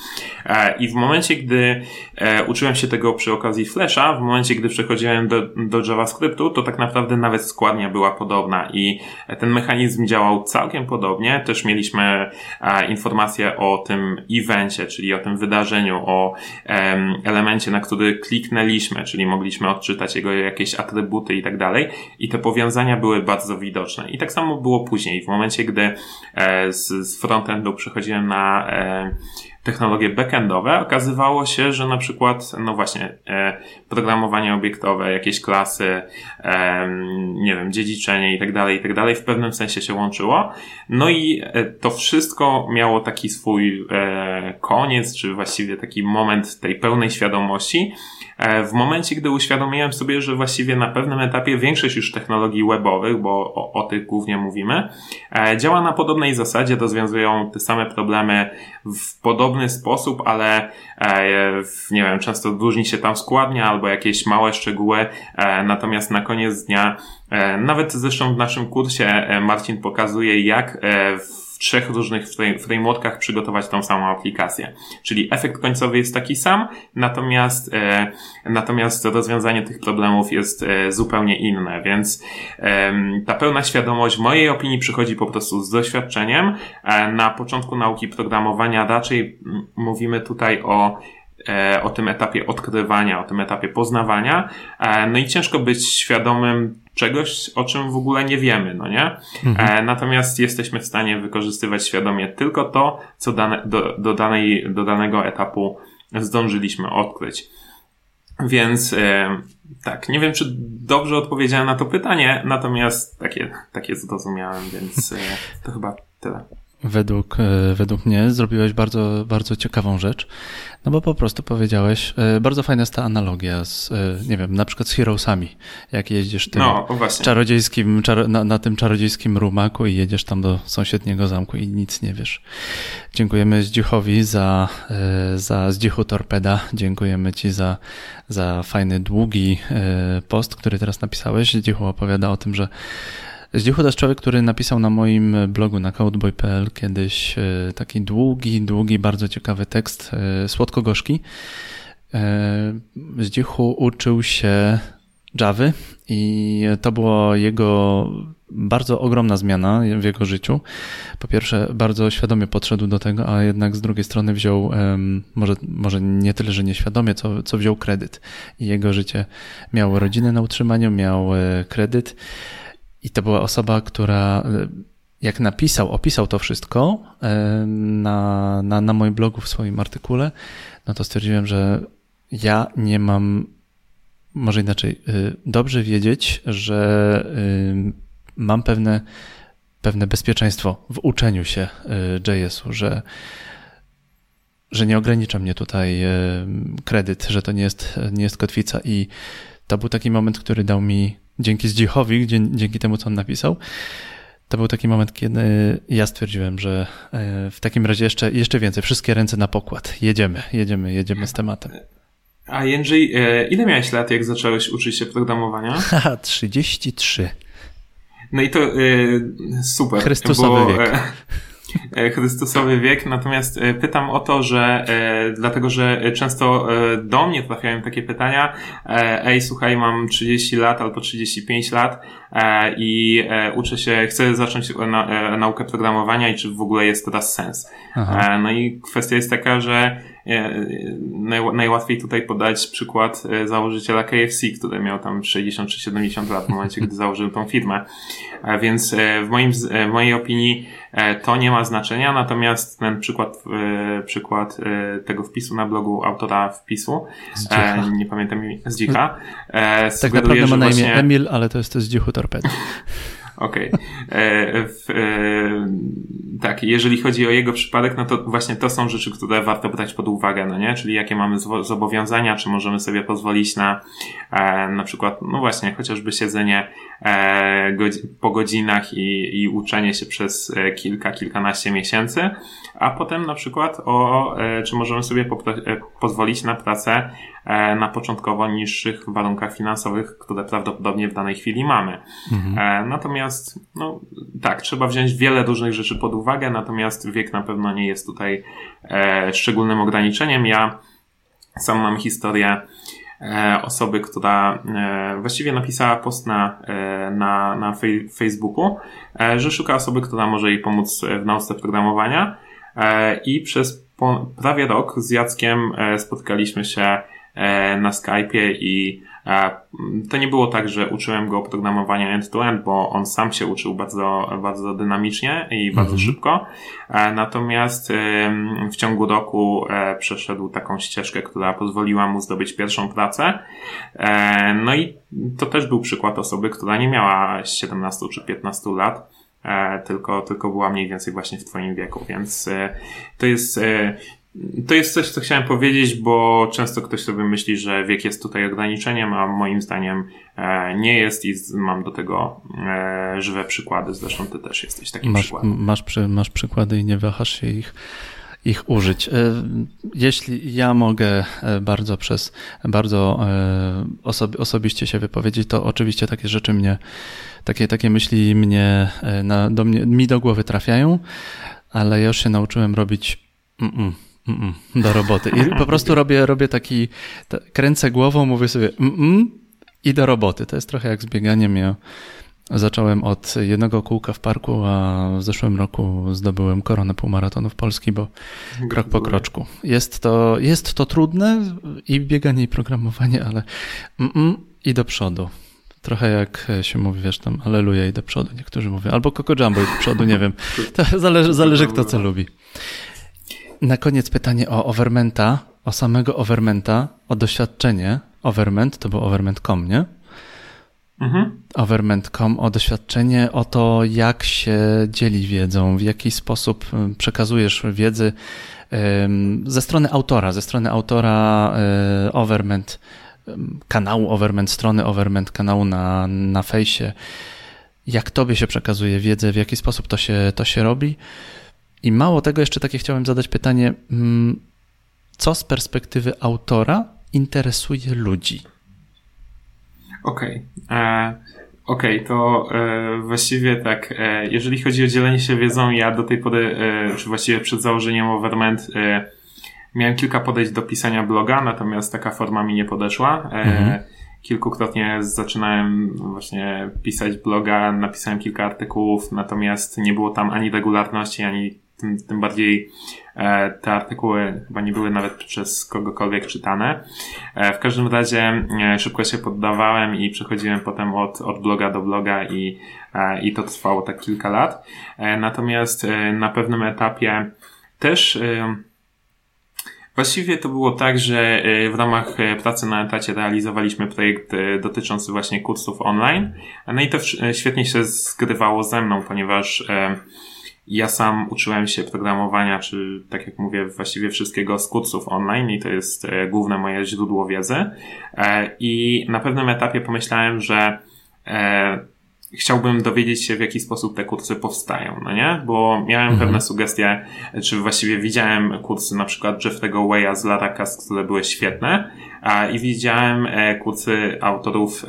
[SPEAKER 2] E, I w momencie, gdy e, uczyłem się tego przy okazji Flasha, w momencie, gdy przechodziłem do, do JavaScriptu, to tak naprawdę nawet składnia była podobna i ten mechanizm działał całkiem podobnie. Też mieliśmy informacje o tym evencie, czyli o tym wydarzeniu, o elemencie, na który kliknęliśmy, czyli mogliśmy odczytać czytać jego jakieś atrybuty i tak dalej. I te powiązania były bardzo widoczne. I tak samo było później. W momencie, gdy e, z, z frontendu przechodziłem na e, technologie backendowe, okazywało się, że na przykład, no właśnie, e, programowanie obiektowe, jakieś klasy, e, nie wiem, dziedziczenie i tak dalej, i tak dalej, w pewnym sensie się łączyło. No i e, to wszystko miało taki swój e, koniec, czy właściwie taki moment tej pełnej świadomości, w momencie, gdy uświadomiłem sobie, że właściwie na pewnym etapie większość już technologii webowych, bo o, o tych głównie mówimy, e, działa na podobnej zasadzie, rozwiązują te same problemy w podobny sposób, ale e, nie wiem, często różni się tam składnia albo jakieś małe szczegóły, natomiast na koniec dnia, nawet zresztą w naszym kursie Marcin pokazuje, jak w w trzech różnych frameworkach przygotować tą samą aplikację. Czyli efekt końcowy jest taki sam, natomiast, e, natomiast rozwiązanie tych problemów jest e, zupełnie inne, więc e, ta pełna świadomość w mojej opinii przychodzi po prostu z doświadczeniem. E, na początku nauki programowania raczej mówimy tutaj o o tym etapie odkrywania, o tym etapie poznawania. E, no i ciężko być świadomym czegoś, o czym w ogóle nie wiemy, no nie? Mhm. E, natomiast jesteśmy w stanie wykorzystywać świadomie tylko to, co dane, do, do, danej, do danego etapu zdążyliśmy odkryć. Więc e, tak, nie wiem, czy dobrze odpowiedziałem na to pytanie, natomiast takie, takie zrozumiałem, więc e, to chyba tyle.
[SPEAKER 1] Według, e, według mnie zrobiłeś bardzo, bardzo ciekawą rzecz, no bo po prostu powiedziałeś, e, bardzo fajna jest ta analogia z, e, nie wiem, na przykład z Heroesami, jak jeździsz tym no, czarodziejskim, czar, na, na, tym czarodziejskim rumaku i jedziesz tam do sąsiedniego zamku i nic nie wiesz. Dziękujemy Zdzichowi za, za Zdzichu Torpeda, dziękujemy Ci za, za fajny, długi post, który teraz napisałeś. Zdzichu opowiada o tym, że Zdzichu to jest człowiek, który napisał na moim blogu na codeboy.pl kiedyś e, taki długi, długi, bardzo ciekawy tekst, e, słodko-gorzki. E, Zdzichu uczył się Javy i to była jego bardzo ogromna zmiana w jego życiu. Po pierwsze, bardzo świadomie podszedł do tego, a jednak z drugiej strony wziął, może, może nie tyle, że nieświadomie, co, co wziął kredyt. I jego życie miało rodzinę na utrzymaniu, miał kredyt i to była osoba, która e, jak napisał, opisał to wszystko e, na, na, na moim blogu w swoim artykule, no to stwierdziłem, że ja nie mam, może inaczej, e, dobrze wiedzieć, że mam pewne, pewne bezpieczeństwo w uczeniu się JS-u, że, że nie ogranicza mnie tutaj kredyt, że to nie jest, nie jest kotwica. I to był taki moment, który dał mi dzięki Zdzichowi, dzięki temu, co on napisał, to był taki moment, kiedy ja stwierdziłem, że e, w takim razie jeszcze, jeszcze więcej, wszystkie ręce na pokład. Jedziemy, jedziemy, jedziemy z tematem.
[SPEAKER 2] A Jędrzej, e, ile miałeś lat, jak zacząłeś uczyć się programowania?
[SPEAKER 1] Haha, 33.
[SPEAKER 2] No i to y, super.
[SPEAKER 1] Chrystusowy bo, wiek.
[SPEAKER 2] E, Chrystusowy wiek, natomiast e, pytam o to, że e, dlatego, że często do mnie trafiają takie pytania, ej, słuchaj, mam 30 lat albo 35 lat i uczę się, chcę zacząć naukę programowania i czy w ogóle jest teraz sens. Aha. No i kwestia jest taka, że najłatwiej tutaj podać przykład założyciela KFC, który miał tam 60 czy 70 lat w momencie, gdy założył tą firmę. Więc w, moim, w mojej opinii E, to nie ma znaczenia, natomiast ten przykład, e, przykład e, tego wpisu na blogu autora wpisu, nie pamiętam z Dzicha,
[SPEAKER 1] tak naprawdę ma na imię właśnie... Emil, ale to jest to z Dzichu Torpedy.
[SPEAKER 2] Okej. Okay. tak, jeżeli chodzi o jego przypadek, no to właśnie to są rzeczy, które warto brać pod uwagę, no nie? Czyli jakie mamy zobowiązania, czy możemy sobie pozwolić na e, na przykład, no właśnie, chociażby siedzenie e, godzi po godzinach i, i uczenie się przez e, kilka, kilkanaście miesięcy, a potem na przykład o, e, czy możemy sobie e, pozwolić na pracę e, na początkowo niższych warunkach finansowych, które prawdopodobnie w danej chwili mamy. Mhm. Natomiast, no tak, trzeba wziąć wiele różnych rzeczy pod uwagę, natomiast wiek na pewno nie jest tutaj szczególnym ograniczeniem. Ja sam mam historię osoby, która właściwie napisała post na, na, na Facebooku, że szuka osoby, która może jej pomóc w nauce programowania. E, i przez prawie rok z Jackiem e, spotkaliśmy się e, na Skype'ie i to nie było tak, że uczyłem go programowania end-to-end, bo on sam się uczył bardzo, bardzo dynamicznie i bardzo mhm. szybko. Natomiast w ciągu roku przeszedł taką ścieżkę, która pozwoliła mu zdobyć pierwszą pracę. No i to też był przykład osoby, która nie miała 17 czy 15 lat E, tylko, tylko była mniej więcej właśnie w Twoim wieku, więc e, to jest. E, to jest coś, co chciałem powiedzieć, bo często ktoś sobie myśli, że wiek jest tutaj ograniczeniem, a moim zdaniem nie jest i mam do tego żywe przykłady. Zresztą ty też jesteś takim
[SPEAKER 1] masz,
[SPEAKER 2] przykładem.
[SPEAKER 1] Masz, przy, masz przykłady i nie wahasz się ich ich użyć. Jeśli ja mogę bardzo przez bardzo osobi osobiście się wypowiedzieć, to oczywiście takie rzeczy mnie takie, takie myśli mnie, e, na, do mnie, mi do głowy trafiają, ale ja już się nauczyłem robić mm -mm, mm do roboty. I po prostu robię, robię taki, kręcę głową, mówię sobie i do roboty. To jest trochę jak z bieganiem. Ja zacząłem od jednego kółka w parku, a w zeszłym roku zdobyłem koronę półmaratonów Polski, bo krok po kroczku. Jest to, jest to trudne i bieganie i programowanie, ale i do przodu. Trochę jak się mówi, wiesz, tam aleluja i do przodu, niektórzy mówią, albo Coco Jumbo i do przodu, nie wiem. To zależy, zależy kto co lubi. Na koniec pytanie o Overmenta, o samego Overmenta, o doświadczenie Overment, to był overment.com, nie? mhm. Overment.com o doświadczenie, o to, jak się dzieli wiedzą, w jaki sposób przekazujesz wiedzy ze strony autora, ze strony autora e, Overment, kanału Overment, strony Overment, kanału na, na fejsie, jak tobie się przekazuje wiedzę, w jaki sposób to się, to się robi. I mało tego, jeszcze takie chciałem zadać pytanie, mm, co z perspektywy autora interesuje ludzi?
[SPEAKER 2] Okej. Okay. E, okej, okay, to e, właściwie tak, e, jeżeli chodzi o dzielenie się wiedzą, ja do tej pory, e, czy właściwie przed założeniem Overment, e, miałem kilka podejść do pisania bloga, natomiast taka forma mi nie podeszła. E, mhm. Kilkukrotnie zaczynałem właśnie pisać bloga, napisałem kilka artykułów, natomiast nie było tam ani regularności, ani tym, tym bardziej e, te artykuły chyba nie były nawet przez kogokolwiek czytane. E, w każdym razie e, szybko się poddawałem i przechodziłem potem od, od bloga do bloga i, i to trwało tak kilka lat. Natomiast na pewnym etapie też Właściwie to było tak, że w ramach pracy na etacie realizowaliśmy projekt dotyczący właśnie kursów online. No i to świetnie się zgrywało ze mną, ponieważ ja sam uczyłem się programowania, czy tak jak mówię, właściwie wszystkiego z kursów online i to jest e, główne moje źródło wiedzy. E, I na pewnym etapie pomyślałem, że e, chciałbym dowiedzieć się, w jaki sposób te kursy powstają, no nie? Bo miałem mhm. pewne sugestie, czy właściwie widziałem kursy na przykład Jeffrey'ego Way'a z Laracast, które były świetne, i widziałem kursy autorów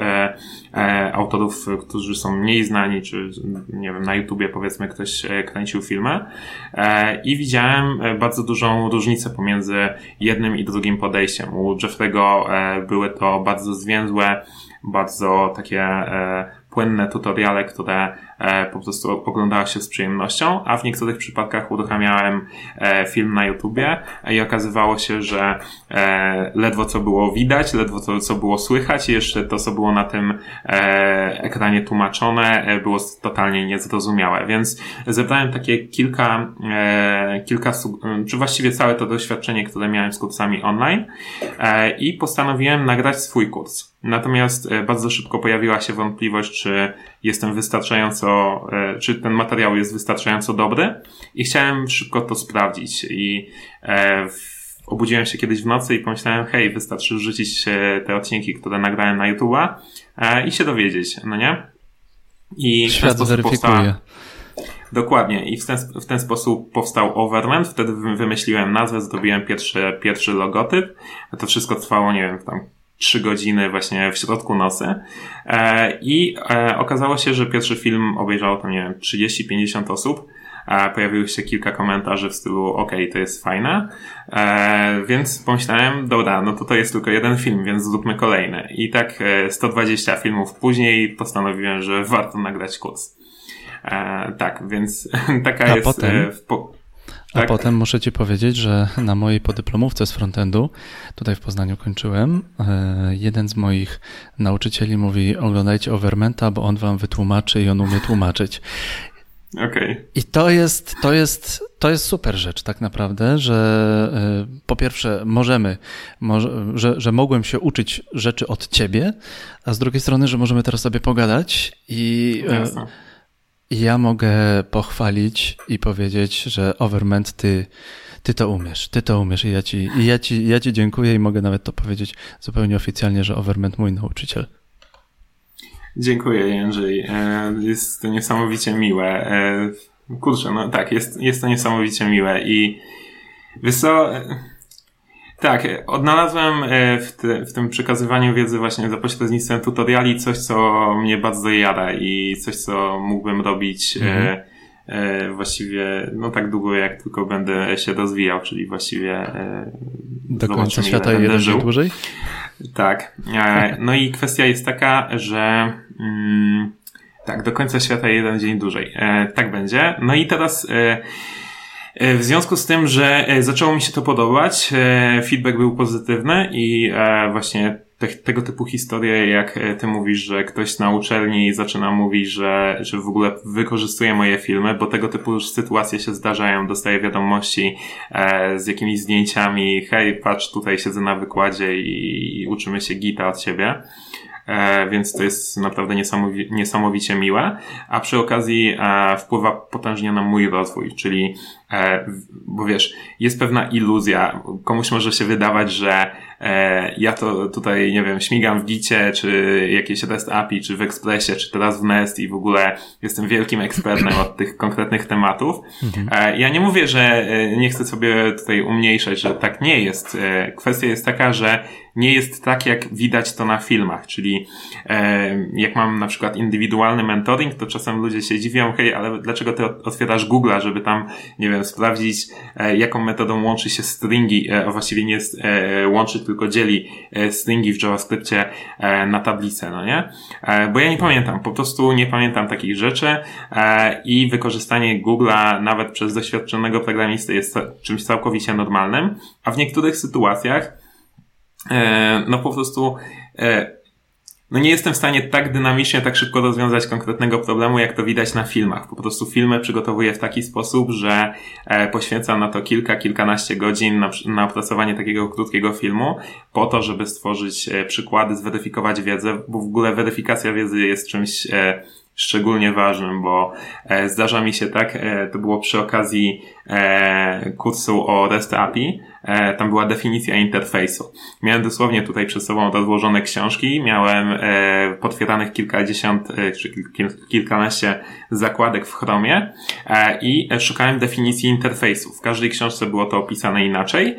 [SPEAKER 2] E, autorów, którzy są mniej znani, czy nie wiem, na YouTubie powiedzmy ktoś e, kręcił filmy e, i widziałem bardzo dużą różnicę pomiędzy jednym i drugim podejściem. U Jeffrey'ego były to bardzo zwięzłe, bardzo takie płynne tutoriale, które po prostu oglądała się z przyjemnością, a w niektórych przypadkach uruchamiałem e, film na YouTubie i okazywało się, że e, ledwo co było widać, ledwo co, co było słychać i jeszcze to, co było na tym ekranie tłumaczone, było totalnie niezrozumiałe. Więc zebrałem takie kilka, kilka, czy właściwie całe to doświadczenie, które miałem z kursami online i postanowiłem nagrać swój kurs. Natomiast bardzo szybko pojawiła się wątpliwość, czy jestem wystarczająco, e, czy ten materiał jest wystarczająco dobry i chciałem szybko to sprawdzić i e, obudziłem się kiedyś w nocy i pomyślałem, hej, wystarczy wrzucić te odcinki, które nagrałem na YouTube'a e, i się dowiedzieć, no nie?
[SPEAKER 1] I Świat w ten sposób powstała...
[SPEAKER 2] Dokładnie. I w ten, w ten sposób powstał Overland. Wtedy wymyśliłem nazwę, zrobiłem pierwszy, pierwszy logotyp. To wszystko trwało, nie wiem, tam trzy godziny właśnie w środku nocy. E, I e, okazało się, że pierwszy film obejrzało tam, nie wiem, 30-50 osób. E, pojawiło się kilka komentarzy w stylu, ok, to jest fajne. Więc pomyślałem, dobra, no to to jest tylko jeden film, więc zróbmy kolejny. I tak 120 filmów później postanowiłem, że warto nagrać kurs. Tak, więc taka
[SPEAKER 1] A
[SPEAKER 2] jest.
[SPEAKER 1] Potem... A tak. potem muszę Ci powiedzieć, że na mojej podyplomówce z frontendu, tutaj w Poznaniu kończyłem, e, jeden z moich nauczycieli mówi: Oglądajcie Overmenta, bo on Wam wytłumaczy i on umie tłumaczyć.
[SPEAKER 2] Okay.
[SPEAKER 1] I to jest, to, jest, to jest super rzecz, tak naprawdę, że e, po pierwsze możemy, może, że, że mogłem się uczyć rzeczy od ciebie, a z drugiej strony, że możemy teraz sobie pogadać i. E, Jasne ja mogę pochwalić i powiedzieć, że Overment, ty, ty to umiesz, ty to umiesz i ja ci, i ja ci, ja ci dziękuję i mogę nawet to powiedzieć zupełnie oficjalnie, że Overment mój nauczyciel.
[SPEAKER 2] Dziękuję Jędrzej. E, jest to niesamowicie miłe. E, kurczę, no tak, jest, jest to niesamowicie miłe i wiesz co, tak, odnalazłem e, w, te, w tym przekazywaniu wiedzy właśnie za pośrednictwem tutoriali coś, co mnie bardzo jada i coś, co mógłbym robić e, mhm. e, właściwie no tak długo, jak tylko będę się rozwijał, czyli właściwie e,
[SPEAKER 1] do końca świata i jeden żył dłużej?
[SPEAKER 2] Tak. E, no i kwestia jest taka, że mm, tak, do końca świata jeden dzień dłużej. E, tak będzie. No i teraz E, w związku z tym, że e, zaczęło mi się to podobać, e, feedback był pozytywny i właśnie te, tego typu historie, jak ty mówisz, że ktoś na uczelni zaczyna mówić, że, że w ogóle wykorzystuje moje filmy, bo tego typu sytuacje się zdarzają, dostaję wiadomości z jakimiś zdjęciami, hej, patrz, tutaj siedzę na wykładzie i, i uczymy się gita od siebie. e, więc to jest naprawdę niesamowi niesamowicie miłe, a przy okazji e, wpływa potężnie na mój rozwój, czyli E, bo wiesz, jest pewna iluzja. Komuś może się wydawać, że e, ja to tutaj, nie wiem, śmigam w Gicie, czy jakieś REST API, czy w Expressie, czy teraz w Nest i w ogóle jestem wielkim ekspertem od tych konkretnych tematów. Mhm. E, ja nie mówię, że nie chcę sobie tutaj umniejszać, że tak nie jest. Kwestia jest taka, że nie jest tak, jak widać to na filmach, czyli e, jak mam na przykład indywidualny mentoring, to czasem ludzie się dziwią, hej, ale dlaczego ty otwierasz Google'a, żeby tam, nie wiem, sprawdzić, e, jaką metodą łączy się stringi, e, a właściwie nie e, łączy, tylko dzieli stringi w JavaScriptie na tablicę, no nie? Bo ja nie pamiętam, po prostu nie pamiętam takich rzeczy i wykorzystanie Google'a nawet przez doświadczonego programisty jest czymś całkowicie normalnym, a w niektórych sytuacjach no po prostu no nie jestem w stanie tak dynamicznie, tak szybko rozwiązać konkretnego problemu, jak to widać na filmach. Po prostu filmy przygotowuję w taki sposób, że e, poświęcam na to kilka, kilkanaście godzin na, na opracowanie takiego krótkiego filmu, po to, żeby stworzyć przykłady, zweryfikować wiedzę, bo w ogóle weryfikacja wiedzy jest czymś szczególnie ważnym, bo e, zdarza mi się tak, e, to było przy okazji e, kursu o REST API, tam była definicja interfejsu. Miałem dosłownie tutaj przed sobą rozłożone książki, miałem potwieranych kilkadziesiąt czy kil, kilkanaście zakładek w Chromie i szukałem definicji interfejsu. W każdej książce było to opisane inaczej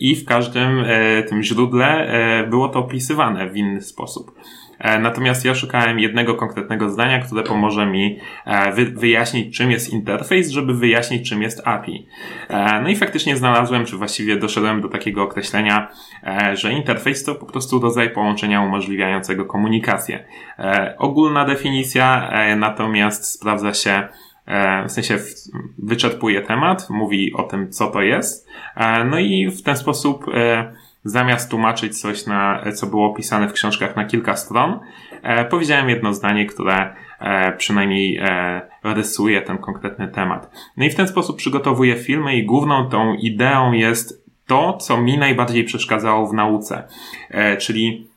[SPEAKER 2] i w każdym tym źródle było to opisywane w inny sposób. E, natomiast ja szukałem jednego konkretnego zdania, które pomoże mi e, wyjaśnić, czym jest interfejs, żeby wyjaśnić, czym jest API. E, no i faktycznie znalazłem, czy właściwie doszedłem do takiego określenia, że interfejs to po prostu rodzaj połączenia umożliwiającego komunikację. Ogólna definicja natomiast sprawdza się w sensie wyczerpuje temat, mówi o tym, co to jest, no i w ten sposób zamiast tłumaczyć coś, na, co było opisane w książkach na kilka stron, e, powiedziałem jedno zdanie, które e, przynajmniej e, rysuje ten konkretny temat. No i w ten sposób przygotowuję filmy i główną tą ideą jest to, co mi najbardziej przeszkadzało w nauce. E, czyli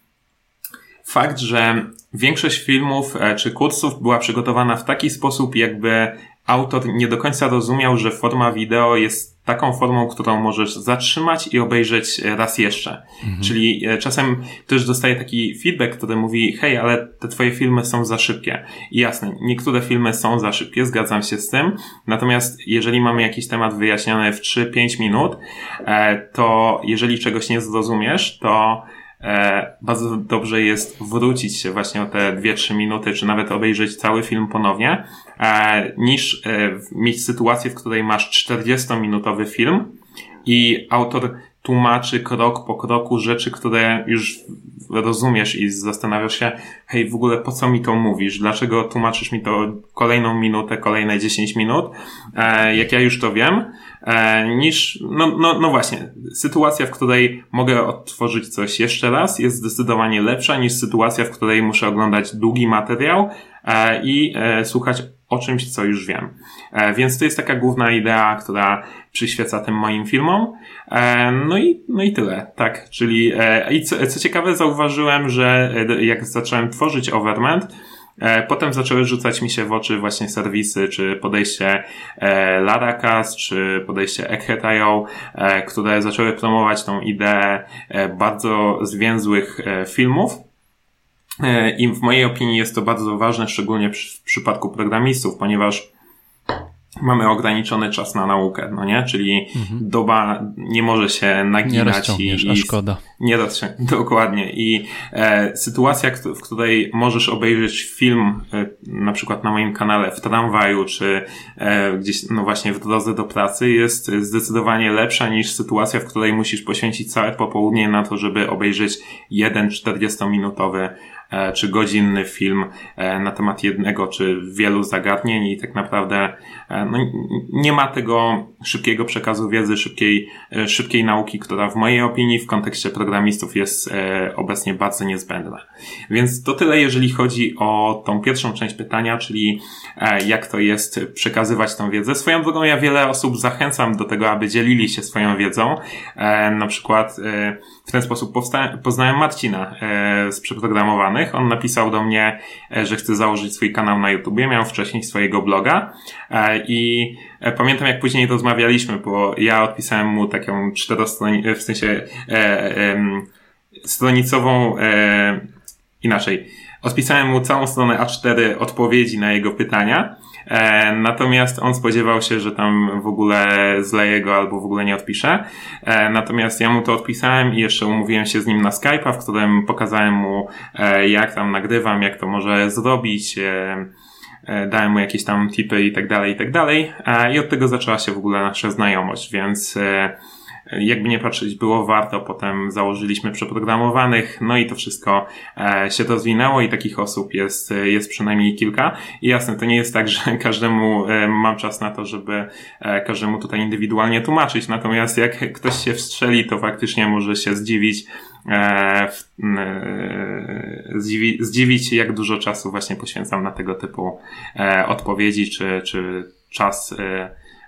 [SPEAKER 2] fakt, że większość filmów e, czy kursów była przygotowana w taki sposób, jakby autor nie do końca rozumiał, że forma wideo jest taką formą, którą możesz zatrzymać i obejrzeć raz jeszcze. Mhm. Czyli e, czasem też dostaję taki feedback, który mówi, hej, ale te twoje filmy są za szybkie. I jasne, niektóre filmy są za szybkie, zgadzam się z tym. Natomiast jeżeli mamy jakiś temat wyjaśniony w 3-5 minut, e, to jeżeli czegoś nie zrozumiesz, to E, bardzo dobrze jest wrócić się właśnie o te 2-3 minuty, czy nawet obejrzeć cały film ponownie, niż e, mieć sytuację, w której masz 40-minutowy film i autor tłumaczy krok po kroku rzeczy, które już rozumiesz i zastanawiasz się, hej, w ogóle po co mi to mówisz? Dlaczego tłumaczysz mi to kolejną minutę, kolejne 10 minut, e, jak ja już to wiem, e, niż, no, no, no właśnie, sytuacja, w której mogę odtworzyć coś jeszcze raz jest zdecydowanie lepsza niż sytuacja, w której muszę oglądać długi materiał e, i e, słuchać o czymś, co już wiem. E, więc to jest taka główna idea, która przyświeca tym moim filmom. E, no i, no i tyle, tak. Czyli, e, i co, co ciekawe, zauważyłem, że jak zacząłem tworzyć Overment, Potem zaczęły rzucać mi się w oczy właśnie serwisy, czy podejście Laracast, czy podejście Egghead.io, które zaczęły promować tą ideę bardzo zwięzłych filmów, I w mojej opinii jest to bardzo ważne, szczególnie w przypadku programistów, ponieważ mamy ograniczony czas na naukę, no nie? Czyli mhm. doba nie może się naginać
[SPEAKER 1] nie i, i szkoda.
[SPEAKER 2] Nie rozciągniesz, dokładnie. I e, sytuacja, w której możesz obejrzeć film, e, na przykład na moim kanale w tramwaju, czy e, gdzieś, no właśnie w drodze do pracy, jest zdecydowanie lepsza niż sytuacja, w której musisz poświęcić całe popołudnie na to, żeby obejrzeć jeden 40-minutowy e, czy godzinny film e, na temat jednego czy wielu zagadnień i tak naprawdę e, no, nie ma tego szybkiego przekazu wiedzy, szybkiej, szybkiej nauki, która w mojej opinii w kontekście programistów jest obecnie bardzo niezbędna. Więc to tyle, jeżeli chodzi o tą pierwszą część pytania, czyli jak to jest przekazywać tą wiedzę. Swoją drogą ja wiele osób zachęcam do tego, aby dzielili się swoją wiedzą. Na przykład w ten sposób poznałem Marcina e, z przeprogramowanych. On napisał do mnie, e, że chce założyć swój kanał na YouTubie. Miał wcześniej swojego bloga e, i pamiętam jak później rozmawialiśmy, bo ja odpisałem mu taką czterostronicową, w sensie stronicową inaczej. Odpisałem mu całą stronę A4 odpowiedzi na jego pytania E, natomiast on spodziewał się, że tam w ogóle zleje go albo w ogóle nie odpisze. E, natomiast ja mu to odpisałem i jeszcze umówiłem się z nim na Skype'a, w którym pokazałem mu, e, jak tam nagrywam, jak to może zrobić. Dałem mu jakieś tam tipy i tak dalej, i tak dalej. I od tego zaczęła się w ogóle nasza znajomość, więc jakby nie patrzeć, było warto, potem założyliśmy przeprogramowanych, no i to wszystko e, się rozwinęło i takich osób jest, jest przynajmniej kilka. I jasne, to nie jest tak, że każdemu e, mam czas na to, żeby e, każdemu tutaj indywidualnie tłumaczyć, natomiast jak ktoś się wstrzeli, to faktycznie może się zdziwić, zdziwi, zdziwić, jak dużo czasu właśnie poświęcam na tego typu odpowiedzi, czy, czy czas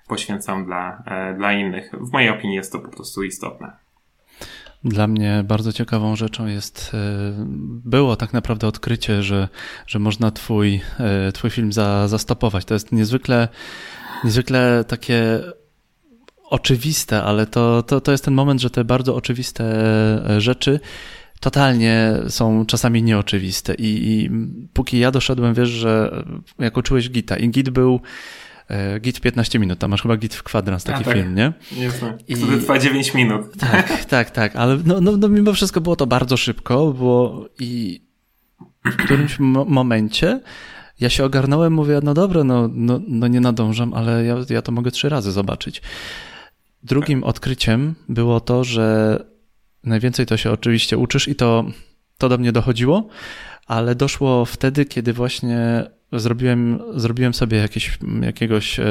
[SPEAKER 2] poświęcam dla, e, dla innych. W mojej opinii jest to po prostu istotne.
[SPEAKER 1] Dla mnie bardzo ciekawą rzeczą jest, e, było tak naprawdę odkrycie, że, że można twój, e, twój film za, zastopować. To jest niezwykle, niezwykle takie oczywiste, ale to, to, to jest ten moment, że te bardzo oczywiste rzeczy totalnie są czasami nieoczywiste. I, I póki ja doszedłem, wiesz, że jak uczyłeś Gita i Git był git 15 minut, tam masz chyba git w kwadrans, taki
[SPEAKER 2] tak,
[SPEAKER 1] film, nie?
[SPEAKER 2] Jasne, I... który trwa 9 minut.
[SPEAKER 1] Tak, tak, tak, ale no, no, no mimo wszystko było to bardzo szybko, było i w którymś momencie ja się ogarnąłem, mówię, no dobra, no, no, no nie nadążam, ale ja, ja to mogę trzy razy zobaczyć. Drugim odkryciem było to, że najwięcej to się oczywiście uczysz i to, to do mnie dochodziło, ale doszło wtedy, kiedy właśnie zrobiłem, zrobiłem sobie jakieś, jakiegoś e,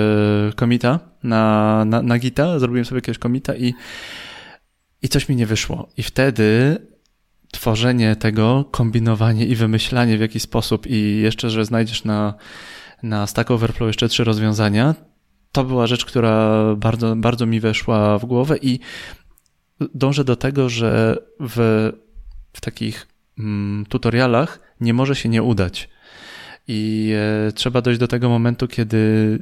[SPEAKER 1] komita na, na, na Gita, zrobiłem sobie jakiegoś komita i, i coś mi nie wyszło. I wtedy tworzenie tego, kombinowanie i wymyślanie w jakiś sposób i jeszcze, że znajdziesz na, na Stack Overflow jeszcze trzy rozwiązania, to była rzecz, która bardzo, bardzo mi weszła w głowę i dążę do tego, że w, w takich mm, tutorialach nie może się nie udać. I e, trzeba dojść do tego momentu, kiedy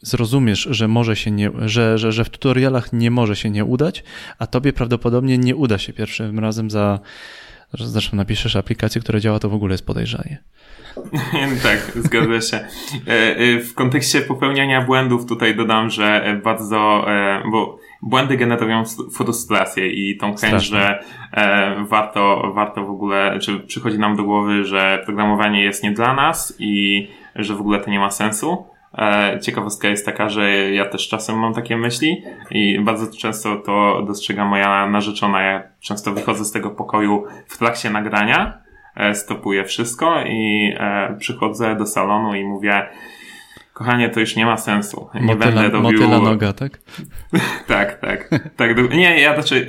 [SPEAKER 1] zrozumiesz, że może się nie, że, że, że w tutorialach nie może się nie udać, a tobie prawdopodobnie nie uda się pierwszym razem za, zresztą napiszesz aplikację, która działa, to w ogóle jest podejrzanie.
[SPEAKER 2] tak, zgadza się. E, e, w kontekście popełniania błędów tutaj dodam, że bardzo, bo błędy generują frustrację i tą chęć, że e, warto, warto w ogóle, czy przychodzi nam do głowy, że programowanie jest nie dla nas i że w ogóle to nie ma sensu. E, ciekawostka jest taka, że ja też czasem mam takie myśli i bardzo często to dostrzega moja narzeczona. Ja często wychodzę z tego pokoju w trakcie nagrania, e, stopuję wszystko i e, przychodzę do salonu i mówię, kochanie, to już nie ma sensu. Nie
[SPEAKER 1] motyla, będę robił... Motyla noga, tak?
[SPEAKER 2] tak, tak. tak. Nie, ja raczej,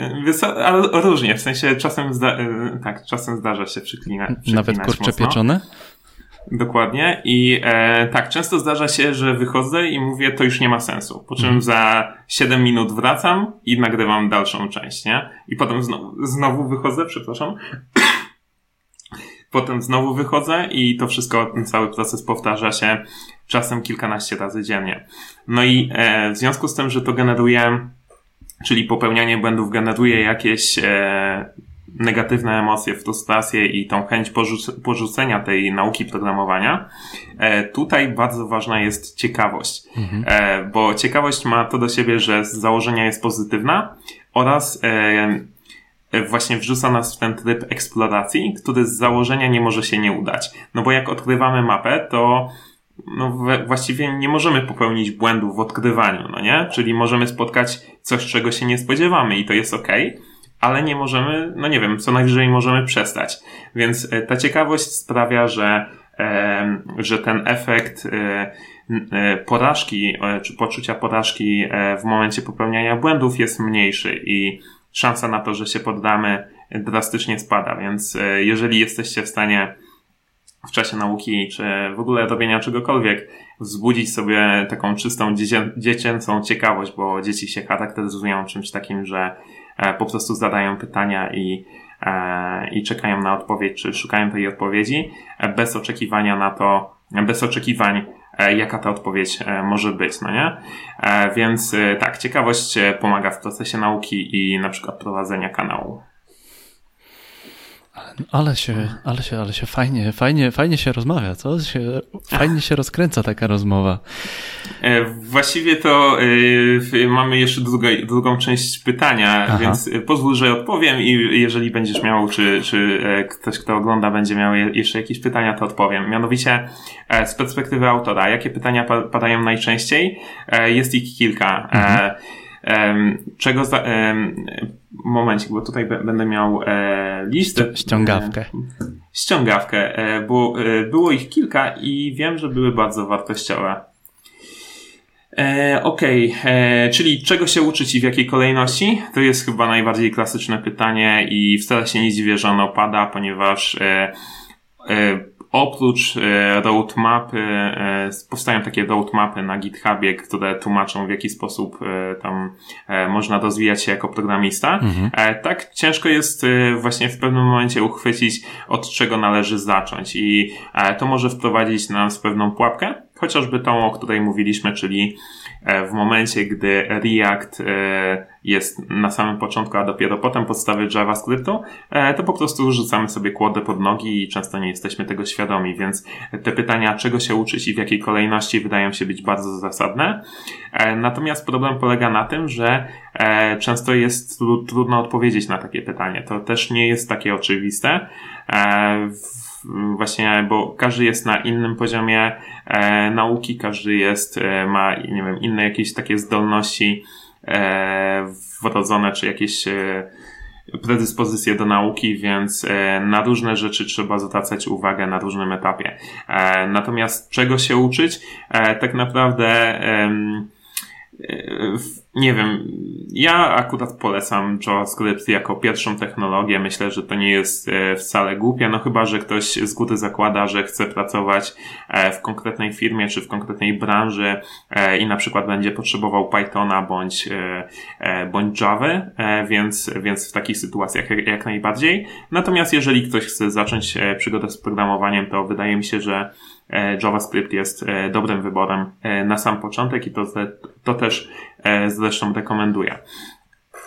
[SPEAKER 2] ale różnie, w sensie czasem, zda... Y, tak, czasem zdarza się przyklinać.
[SPEAKER 1] Nawet kurcze mocno. pieczone?
[SPEAKER 2] Dokładnie. I e, tak, często zdarza się, że wychodzę i mówię, to już nie ma sensu. Po czym mhm. za 7 minut wracam i nagrywam dalszą część, nie? I potem znowu, znowu wychodzę, przepraszam. Potem znowu wychodzę i to wszystko, ten cały proces powtarza się czasem kilkanaście razy dziennie. No i e, w związku z tym, że to generuje, czyli popełnianie błędów generuje jakieś e, negatywne emocje, frustrację i tą chęć porzuc porzucenia tej nauki programowania, e, tutaj bardzo ważna jest ciekawość, mhm. e, bo ciekawość ma to do siebie, że z założenia jest pozytywna oraz e, właśnie wrzuca nas w ten tryb eksploracji, który z założenia nie może się nie udać. No bo jak odkrywamy mapę, to no właściwie nie możemy popełnić błędów w odkrywaniu, no nie? Czyli możemy spotkać coś, czego się nie spodziewamy i to jest ok. ale nie możemy, no nie wiem, co najwyżej możemy przestać. Więc ta ciekawość sprawia, że, że ten efekt porażki, czy poczucia porażki w momencie popełniania błędów jest mniejszy i szansa na to, że się poddamy drastycznie spada. Więc jeżeli jesteście w stanie w czasie nauki, czy w ogóle robienia czegokolwiek, wzbudzić sobie taką czystą dziecięcą ciekawość, bo dzieci się charakteryzują czymś takim, że e, po prostu zadają pytania i, e, i czekają na odpowiedź, czy szukają tej odpowiedzi, e, bez oczekiwania na to, bez oczekiwań, jaka ta odpowiedź może być, no nie? Więc tak, ciekawość pomaga w procesie nauki i na przykład prowadzenia kanału.
[SPEAKER 1] Ale się, ale się, ale się fajnie, fajnie, fajnie się rozmawia, co? Się, fajnie się rozkręca taka rozmowa.
[SPEAKER 2] E, właściwie to y, mamy jeszcze drugą, drugą część pytania, Aha. więc pozwól, że odpowiem i jeżeli będziesz miał, czy, czy ktoś, kto ogląda, będzie miał jeszcze jakieś pytania, to odpowiem. Mianowicie z perspektywy autora, jakie pytania padają najczęściej? Jest ich kilka. Mhm. Czego za, momencik, bo tutaj będę miał e, listę.
[SPEAKER 1] Ściągawkę. E,
[SPEAKER 2] ściągawkę, e, bo było ich kilka i wiem, że były bardzo wartościowe. E, Okej, okay. Czyli czego się uczyć i w jakiej kolejności? To jest chyba najbardziej klasyczne pytanie i wcale się nie dziwię, że ono pada, ponieważ e, e, Oprócz e, roadmapy, e, powstają takie roadmapy na GitHubie, które tłumaczą w jaki sposób e, tam można rozwijać się jako programista. Mhm. Tak ciężko jest właśnie w pewnym momencie uchwycić, od czego należy zacząć i to może wprowadzić nas w pewną pułapkę, chociażby tą, o której mówiliśmy, czyli w momencie, gdy React jest na samym początku, a dopiero potem podstawy JavaScriptu, e, to po prostu rzucamy sobie kłodę pod nogi i często nie jesteśmy tego świadomi, więc te pytania, czego się uczyć i w jakiej kolejności wydają się być bardzo zasadne. E, natomiast problem polega na tym, że e, często jest trudno odpowiedzieć na takie pytanie. To też nie jest takie oczywiste właśnie, bo każdy jest na innym poziomie e, nauki, każdy jest, e, ma, nie wiem, inne jakieś takie zdolności e, wrodzone, czy jakieś e, predyspozycje do nauki, więc e, na różne rzeczy trzeba zwracać uwagę na różnym etapie. E, natomiast czego się uczyć? Tak naprawdę nie wiem, ja akurat polecam JavaScript jako pierwszą technologię. Myślę, że to nie jest e, wcale głupie, no chyba, że ktoś z góry zakłada, że chce pracować e, w konkretnej firmie czy w konkretnej branży e, i na przykład będzie potrzebował Pythona bądź, bądź Java, więc, więc w takich sytuacjach jak najbardziej. Natomiast jeżeli ktoś chce zacząć przygodę z programowaniem, to wydaje mi się, że JavaScript jest e, dobrym wyborem e, na sam początek i to, to też zresztą rekomenduję.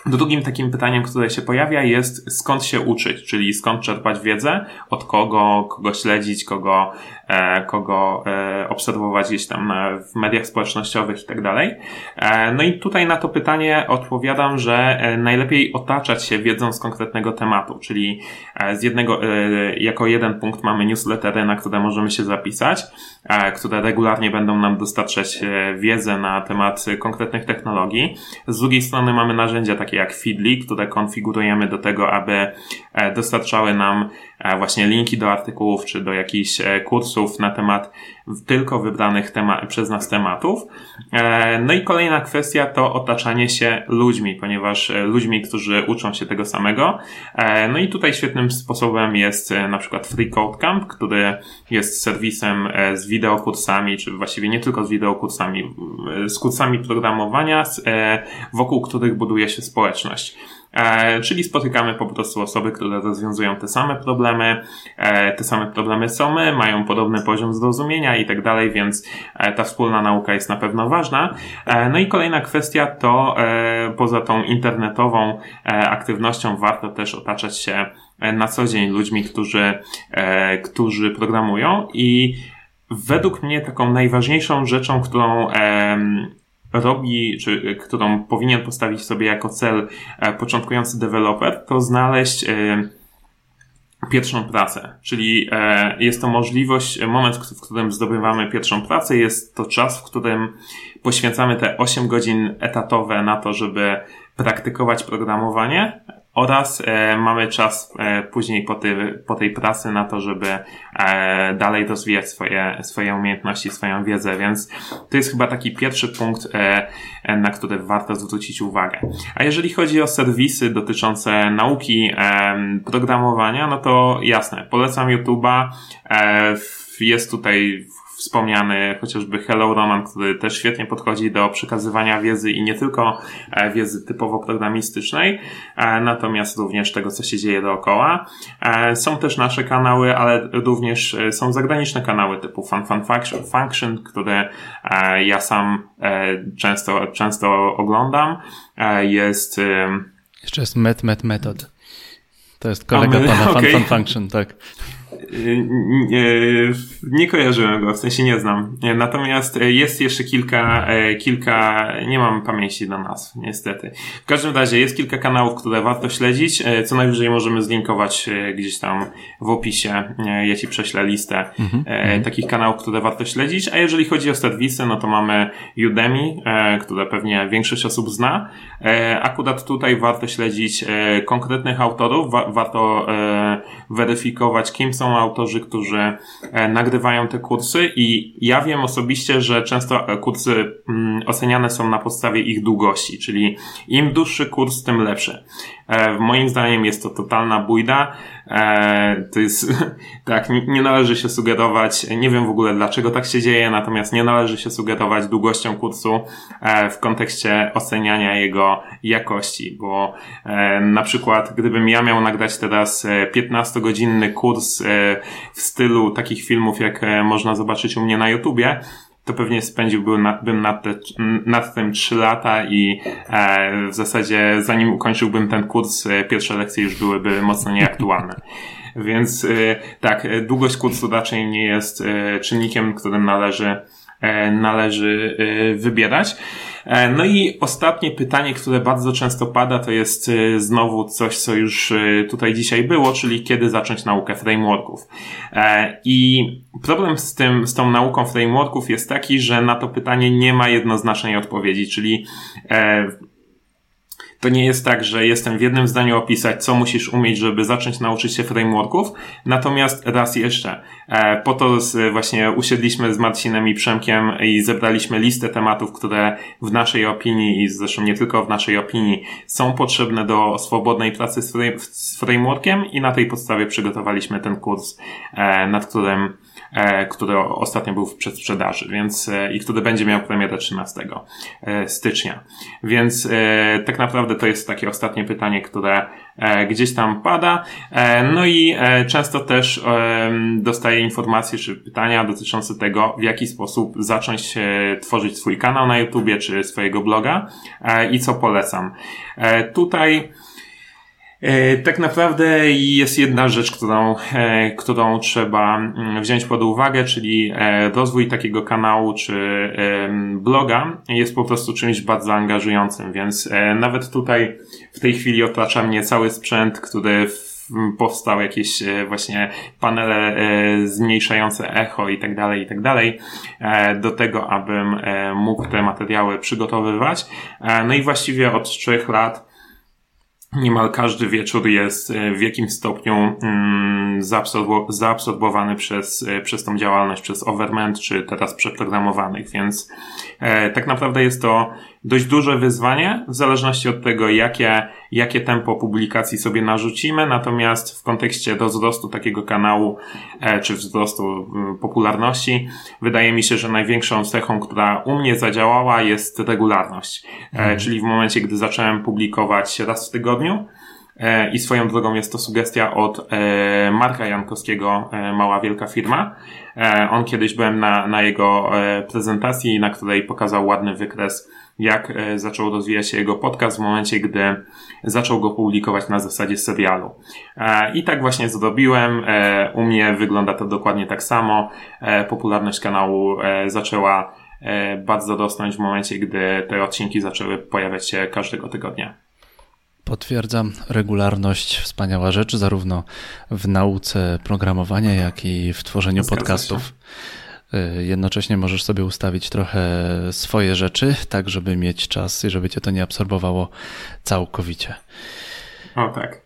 [SPEAKER 2] Drugim takim pytaniem, które się pojawia jest skąd się uczyć, czyli skąd czerpać wiedzę, od kogo, kogo śledzić, kogo, e, kogo e, obserwować gdzieś tam w mediach społecznościowych i tak dalej. E, no i tutaj na to pytanie odpowiadam, że e, najlepiej otaczać się wiedzą z konkretnego tematu, czyli e, z jednego, e, jako jeden punkt mamy newslettery, na które możemy się zapisać, które regularnie będą nam dostarczać wiedzę na temat konkretnych technologii. Z drugiej strony mamy narzędzia takie jak Feedly, które konfigurujemy do tego, aby e, dostarczały nam e, właśnie linki do artykułów czy do jakichś e, kursów na temat tylko wybranych tema przez nas tematów. No i kolejna kwestia to otaczanie się ludźmi, ponieważ ludźmi, którzy uczą się tego samego. No i tutaj świetnym sposobem jest na przykład Free Code Camp, który jest serwisem z wideokursami, czy właściwie nie tylko z wideokursami, z kursami programowania, wokół których buduje się społeczność. E, czyli spotykamy po prostu osoby, które rozwiązują te same problemy, e, te same problemy są my, mają podobny poziom zrozumienia i tak dalej, więc e, ta wspólna nauka jest na pewno ważna. No i kolejna kwestia to poza tą internetową aktywnością warto też otaczać się na co dzień ludźmi, którzy, którzy programują i według mnie taką najważniejszą rzeczą, którą robi, czy którą powinien postawić sobie jako cel e, początkujący deweloper, to znaleźć e, pierwszą pracę. Czyli e, jest to możliwość, moment, w którym zdobywamy pierwszą pracę, jest to czas, w którym poświęcamy te 8 godzin etatowe na to, żeby praktykować programowanie oraz e, mamy czas e, później po, tej po tej pracy na to, żeby e, dalej rozwijać swoje, swoje umiejętności, swoją wiedzę, więc to jest chyba taki pierwszy punkt, e, e, na który warto zwrócić uwagę. A jeżeli chodzi o serwisy dotyczące nauki e, programowania, no to jasne, polecam YouTube'a, jest tutaj wspomniany chociażby Hello Roman, który też świetnie podchodzi do przekazywania wiedzy i nie tylko e, wiedzy typowo programistycznej, e, natomiast również tego, co się dzieje dookoła. E, są też nasze kanały, ale również są zagraniczne kanały typu Fun Fun Function, które ja sam często, często oglądam. Jest
[SPEAKER 1] jeszcze jest Met Met Method. To jest kolega my, pana okay. Fun Fun Function, tak.
[SPEAKER 2] Nie, nie kojarzyłem go, w sensie nie znam. Natomiast jest jeszcze kilka, kilka, nie mam pamięci do nazw, niestety. W każdym razie jest kilka kanałów, które warto śledzić. Co najwyżej możemy zlinkować gdzieś tam w opisie. Ja ci prześlę listę mm-hmm. takich kanałów, które warto śledzić. A jeżeli chodzi o serwisy, no to mamy Udemy, które pewnie większość osób zna. Akurat tutaj warto śledzić konkretnych autorów, warto weryfikować, kim są autorzy, którzy e, nagrywają te kursy i ja wiem osobiście, że często e, kursy mm, oceniane są na podstawie ich długości, czyli im dłuższy kurs, tym lepszy. E, moim zdaniem jest to totalna bójda. To jest, tak, nie należy się sugerować, nie wiem w ogóle dlaczego tak się dzieje, natomiast nie należy się sugerować długością kursu w kontekście oceniania jego jakości, bo na przykład gdybym ja miał nagrać teraz 15-godzinny kurs w stylu takich filmów, jak e, można zobaczyć u mnie na YouTubie, to pewnie spędziłbym nad, bym nad, te, nad tym 3 lata i e, w zasadzie zanim ukończyłbym ten kurs, e, pierwsze lekcje już byłyby mocno nieaktualne. Więc e, tak, długość kursu raczej nie jest e, czynnikiem, którym należy, należy e, wybierać. E, no i ostatnie pytanie, które bardzo często pada, to jest e, znowu coś, co już e, tutaj dzisiaj było, czyli kiedy zacząć naukę frameworków. I problem z tym, z tą nauką frameworków jest taki, że na to pytanie nie ma jednoznacznej odpowiedzi, czyli to nie jest tak, że jestem w jednym zdaniu opisać, co musisz umieć, żeby zacząć nauczyć się frameworków. Natomiast raz jeszcze, e, po to właśnie usiedliśmy z Marcinem i Przemkiem i zebraliśmy listę tematów, które w naszej opinii i zresztą nie tylko w naszej opinii są potrzebne do swobodnej pracy z frameworkiem i na tej podstawie przygotowaliśmy ten kurs, e, nad którym E, który ostatnio był w przedsprzedaży, więc i który będzie miał premierę 13 e, stycznia. Więc tak naprawdę to jest takie ostatnie pytanie, które gdzieś tam pada. No i często też dostaję informacje czy pytania dotyczące tego, w jaki sposób zacząć tworzyć swój kanał na YouTubie czy swojego bloga i co polecam. Tutaj E, tak naprawdę jest jedna rzecz, którą, e, którą trzeba mm, wziąć pod uwagę, czyli e, rozwój takiego kanału czy bloga jest po prostu czymś bardzo angażującym, więc nawet tutaj w tej chwili otacza mnie cały sprzęt, który powstał jakieś właśnie panele zmniejszające echo i tak dalej, i tak dalej, do tego, abym mógł te materiały przygotowywać. No i właściwie od trzech lat niemal każdy wieczór jest e, w jakimś stopniu mm, zaabsorbowany przez, e, przez tą działalność, przez Overment, czy teraz przeprogramowanych, więc e, tak naprawdę jest to dość duże wyzwanie, w zależności od tego, jakie, jakie tempo publikacji sobie narzucimy, natomiast w kontekście do wzrostu takiego kanału, e, czy wzrostu popularności, wydaje mi się, że największą cechą, która u mnie zadziałała, jest regularność. E, mhm. Czyli w momencie, gdy zacząłem publikować raz w tygodniu, e, i swoją drogą jest to sugestia od Marka Jankowskiego, Mała Wielka Firma. On kiedyś byłem na, na jego prezentacji, na której pokazał ładny wykres jak e, zaczął rozwijać się jego podcast w momencie, gdy zaczął go publikować na zasadzie serialu. E, I tak właśnie zrobiłem. E, u mnie wygląda to dokładnie tak samo. Popularność kanału zaczęła bardzo rosnąć w momencie, gdy te odcinki zaczęły pojawiać się każdego tygodnia.
[SPEAKER 1] Potwierdzam, regularność wspaniała rzecz, zarówno w nauce programowania, jak i w tworzeniu Zgadza podcastów. Się. Y, jednocześnie możesz sobie ustawić trochę swoje rzeczy, tak żeby mieć czas i żeby cię to nie absorbowało całkowicie.
[SPEAKER 2] O tak.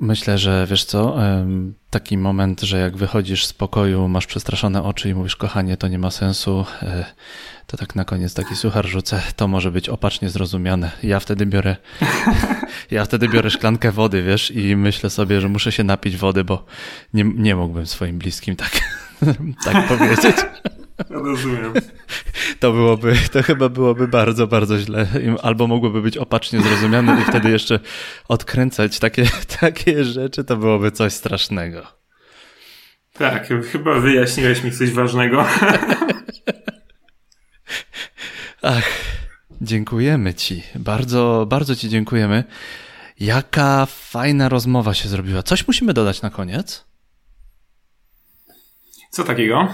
[SPEAKER 1] Myślę, że wiesz co, taki moment, że jak wychodzisz z pokoju, masz przestraszone oczy i mówisz, kochanie, to nie ma sensu, e, to tak na koniec taki suchar rzucę, to może być opacznie zrozumiane. Ja wtedy biorę, ja wtedy biorę szklankę wody, wiesz, i myślę sobie, że muszę się napić wody, bo nie, nie mógłbym swoim bliskim tak, tak powiedzieć.
[SPEAKER 2] Rozumiem.
[SPEAKER 1] To byłoby, to chyba byłoby bardzo, bardzo źle. Albo mogłoby być opacznie zrozumiane i wtedy jeszcze odkręcać takie, takie rzeczy, to byłoby coś strasznego.
[SPEAKER 2] Tak, chyba wyjaśniłeś mi coś ważnego.
[SPEAKER 1] Ach, dziękujemy Ci. Bardzo, bardzo Ci dziękujemy. Jaka fajna rozmowa się zrobiła. Coś musimy dodać na koniec?
[SPEAKER 2] Co takiego?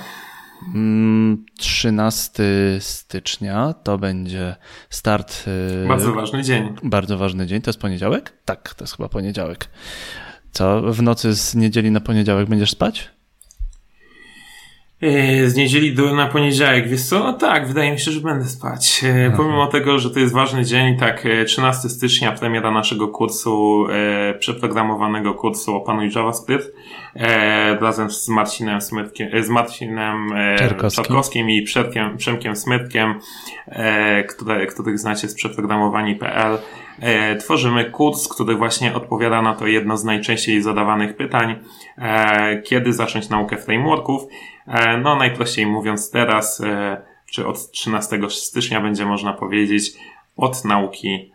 [SPEAKER 1] 13 mm, stycznia to będzie start.
[SPEAKER 2] Y, bardzo ważny dzień.
[SPEAKER 1] Bardzo ważny dzień. To jest poniedziałek? Tak, to jest chyba poniedziałek. Co, w nocy z niedzieli na poniedziałek będziesz spać?
[SPEAKER 2] E, z niedzieli do, na poniedziałek, wiesz co? No tak, wydaje mi się, że będę spać. E, pomimo tego, że to jest ważny dzień, tak 13 e, stycznia premiera naszego kursu, e, przeprogramowanego kursu Opanuj JavaScript e, razem z Marcinem Smytkiem, z Marcinem e, i Przemkiem, Przemkiem Smytkiem, e, które, których znacie z przeprogramowani.pl. E, tworzymy kurs, który właśnie odpowiada na to jedno z najczęściej zadawanych pytań, e, kiedy zacząć naukę frameworków. E, no, najprościej mówiąc, teraz, czy od 13 stycznia będzie można powiedzieć, od nauki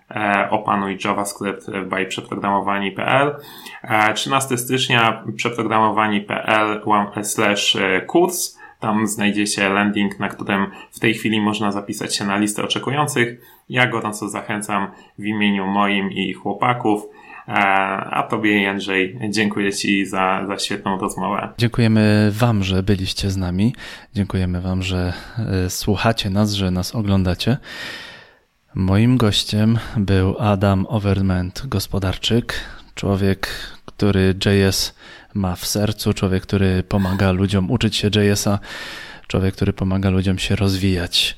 [SPEAKER 2] opanuj JavaScript by przeprogramowani.pl. 13 stycznia przeprogramowani.pl slash kurs. Tam znajdziecie landing, na którym w tej chwili można zapisać się na listę oczekujących. Ja gorąco zachęcam w imieniu moim i chłopaków. A Tobie, Jędrzej, dziękuję Ci za, za świetną rozmowę.
[SPEAKER 1] Dziękujemy Wam, że byliście z nami. Dziękujemy Wam, że e, słuchacie nas, że nas oglądacie. Moim gościem był Adam Overment, gospodarczyk, człowiek, który JS ma w sercu, człowiek, który pomaga ludziom uczyć się JS-a, człowiek, który pomaga ludziom się rozwijać.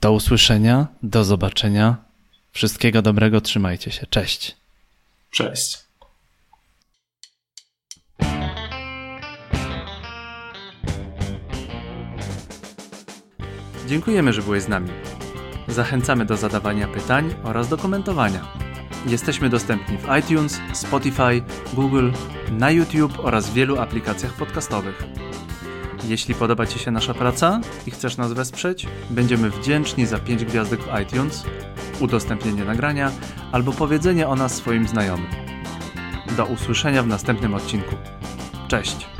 [SPEAKER 1] Do usłyszenia, do zobaczenia. Wszystkiego dobrego, trzymajcie się. Cześć.
[SPEAKER 2] Cześć.
[SPEAKER 3] Dziękujemy, że byłeś z nami. Zachęcamy do zadawania pytań oraz do komentowania. Jesteśmy dostępni w iTunes, Spotify, Google, na YouTube oraz wielu aplikacjach podcastowych. Jeśli podoba Ci się nasza praca i chcesz nas wesprzeć, będziemy wdzięczni za 5 gwiazdek w iTunes, udostępnienie nagrania albo powiedzenie o nas swoim znajomym. Do usłyszenia w następnym odcinku. Cześć!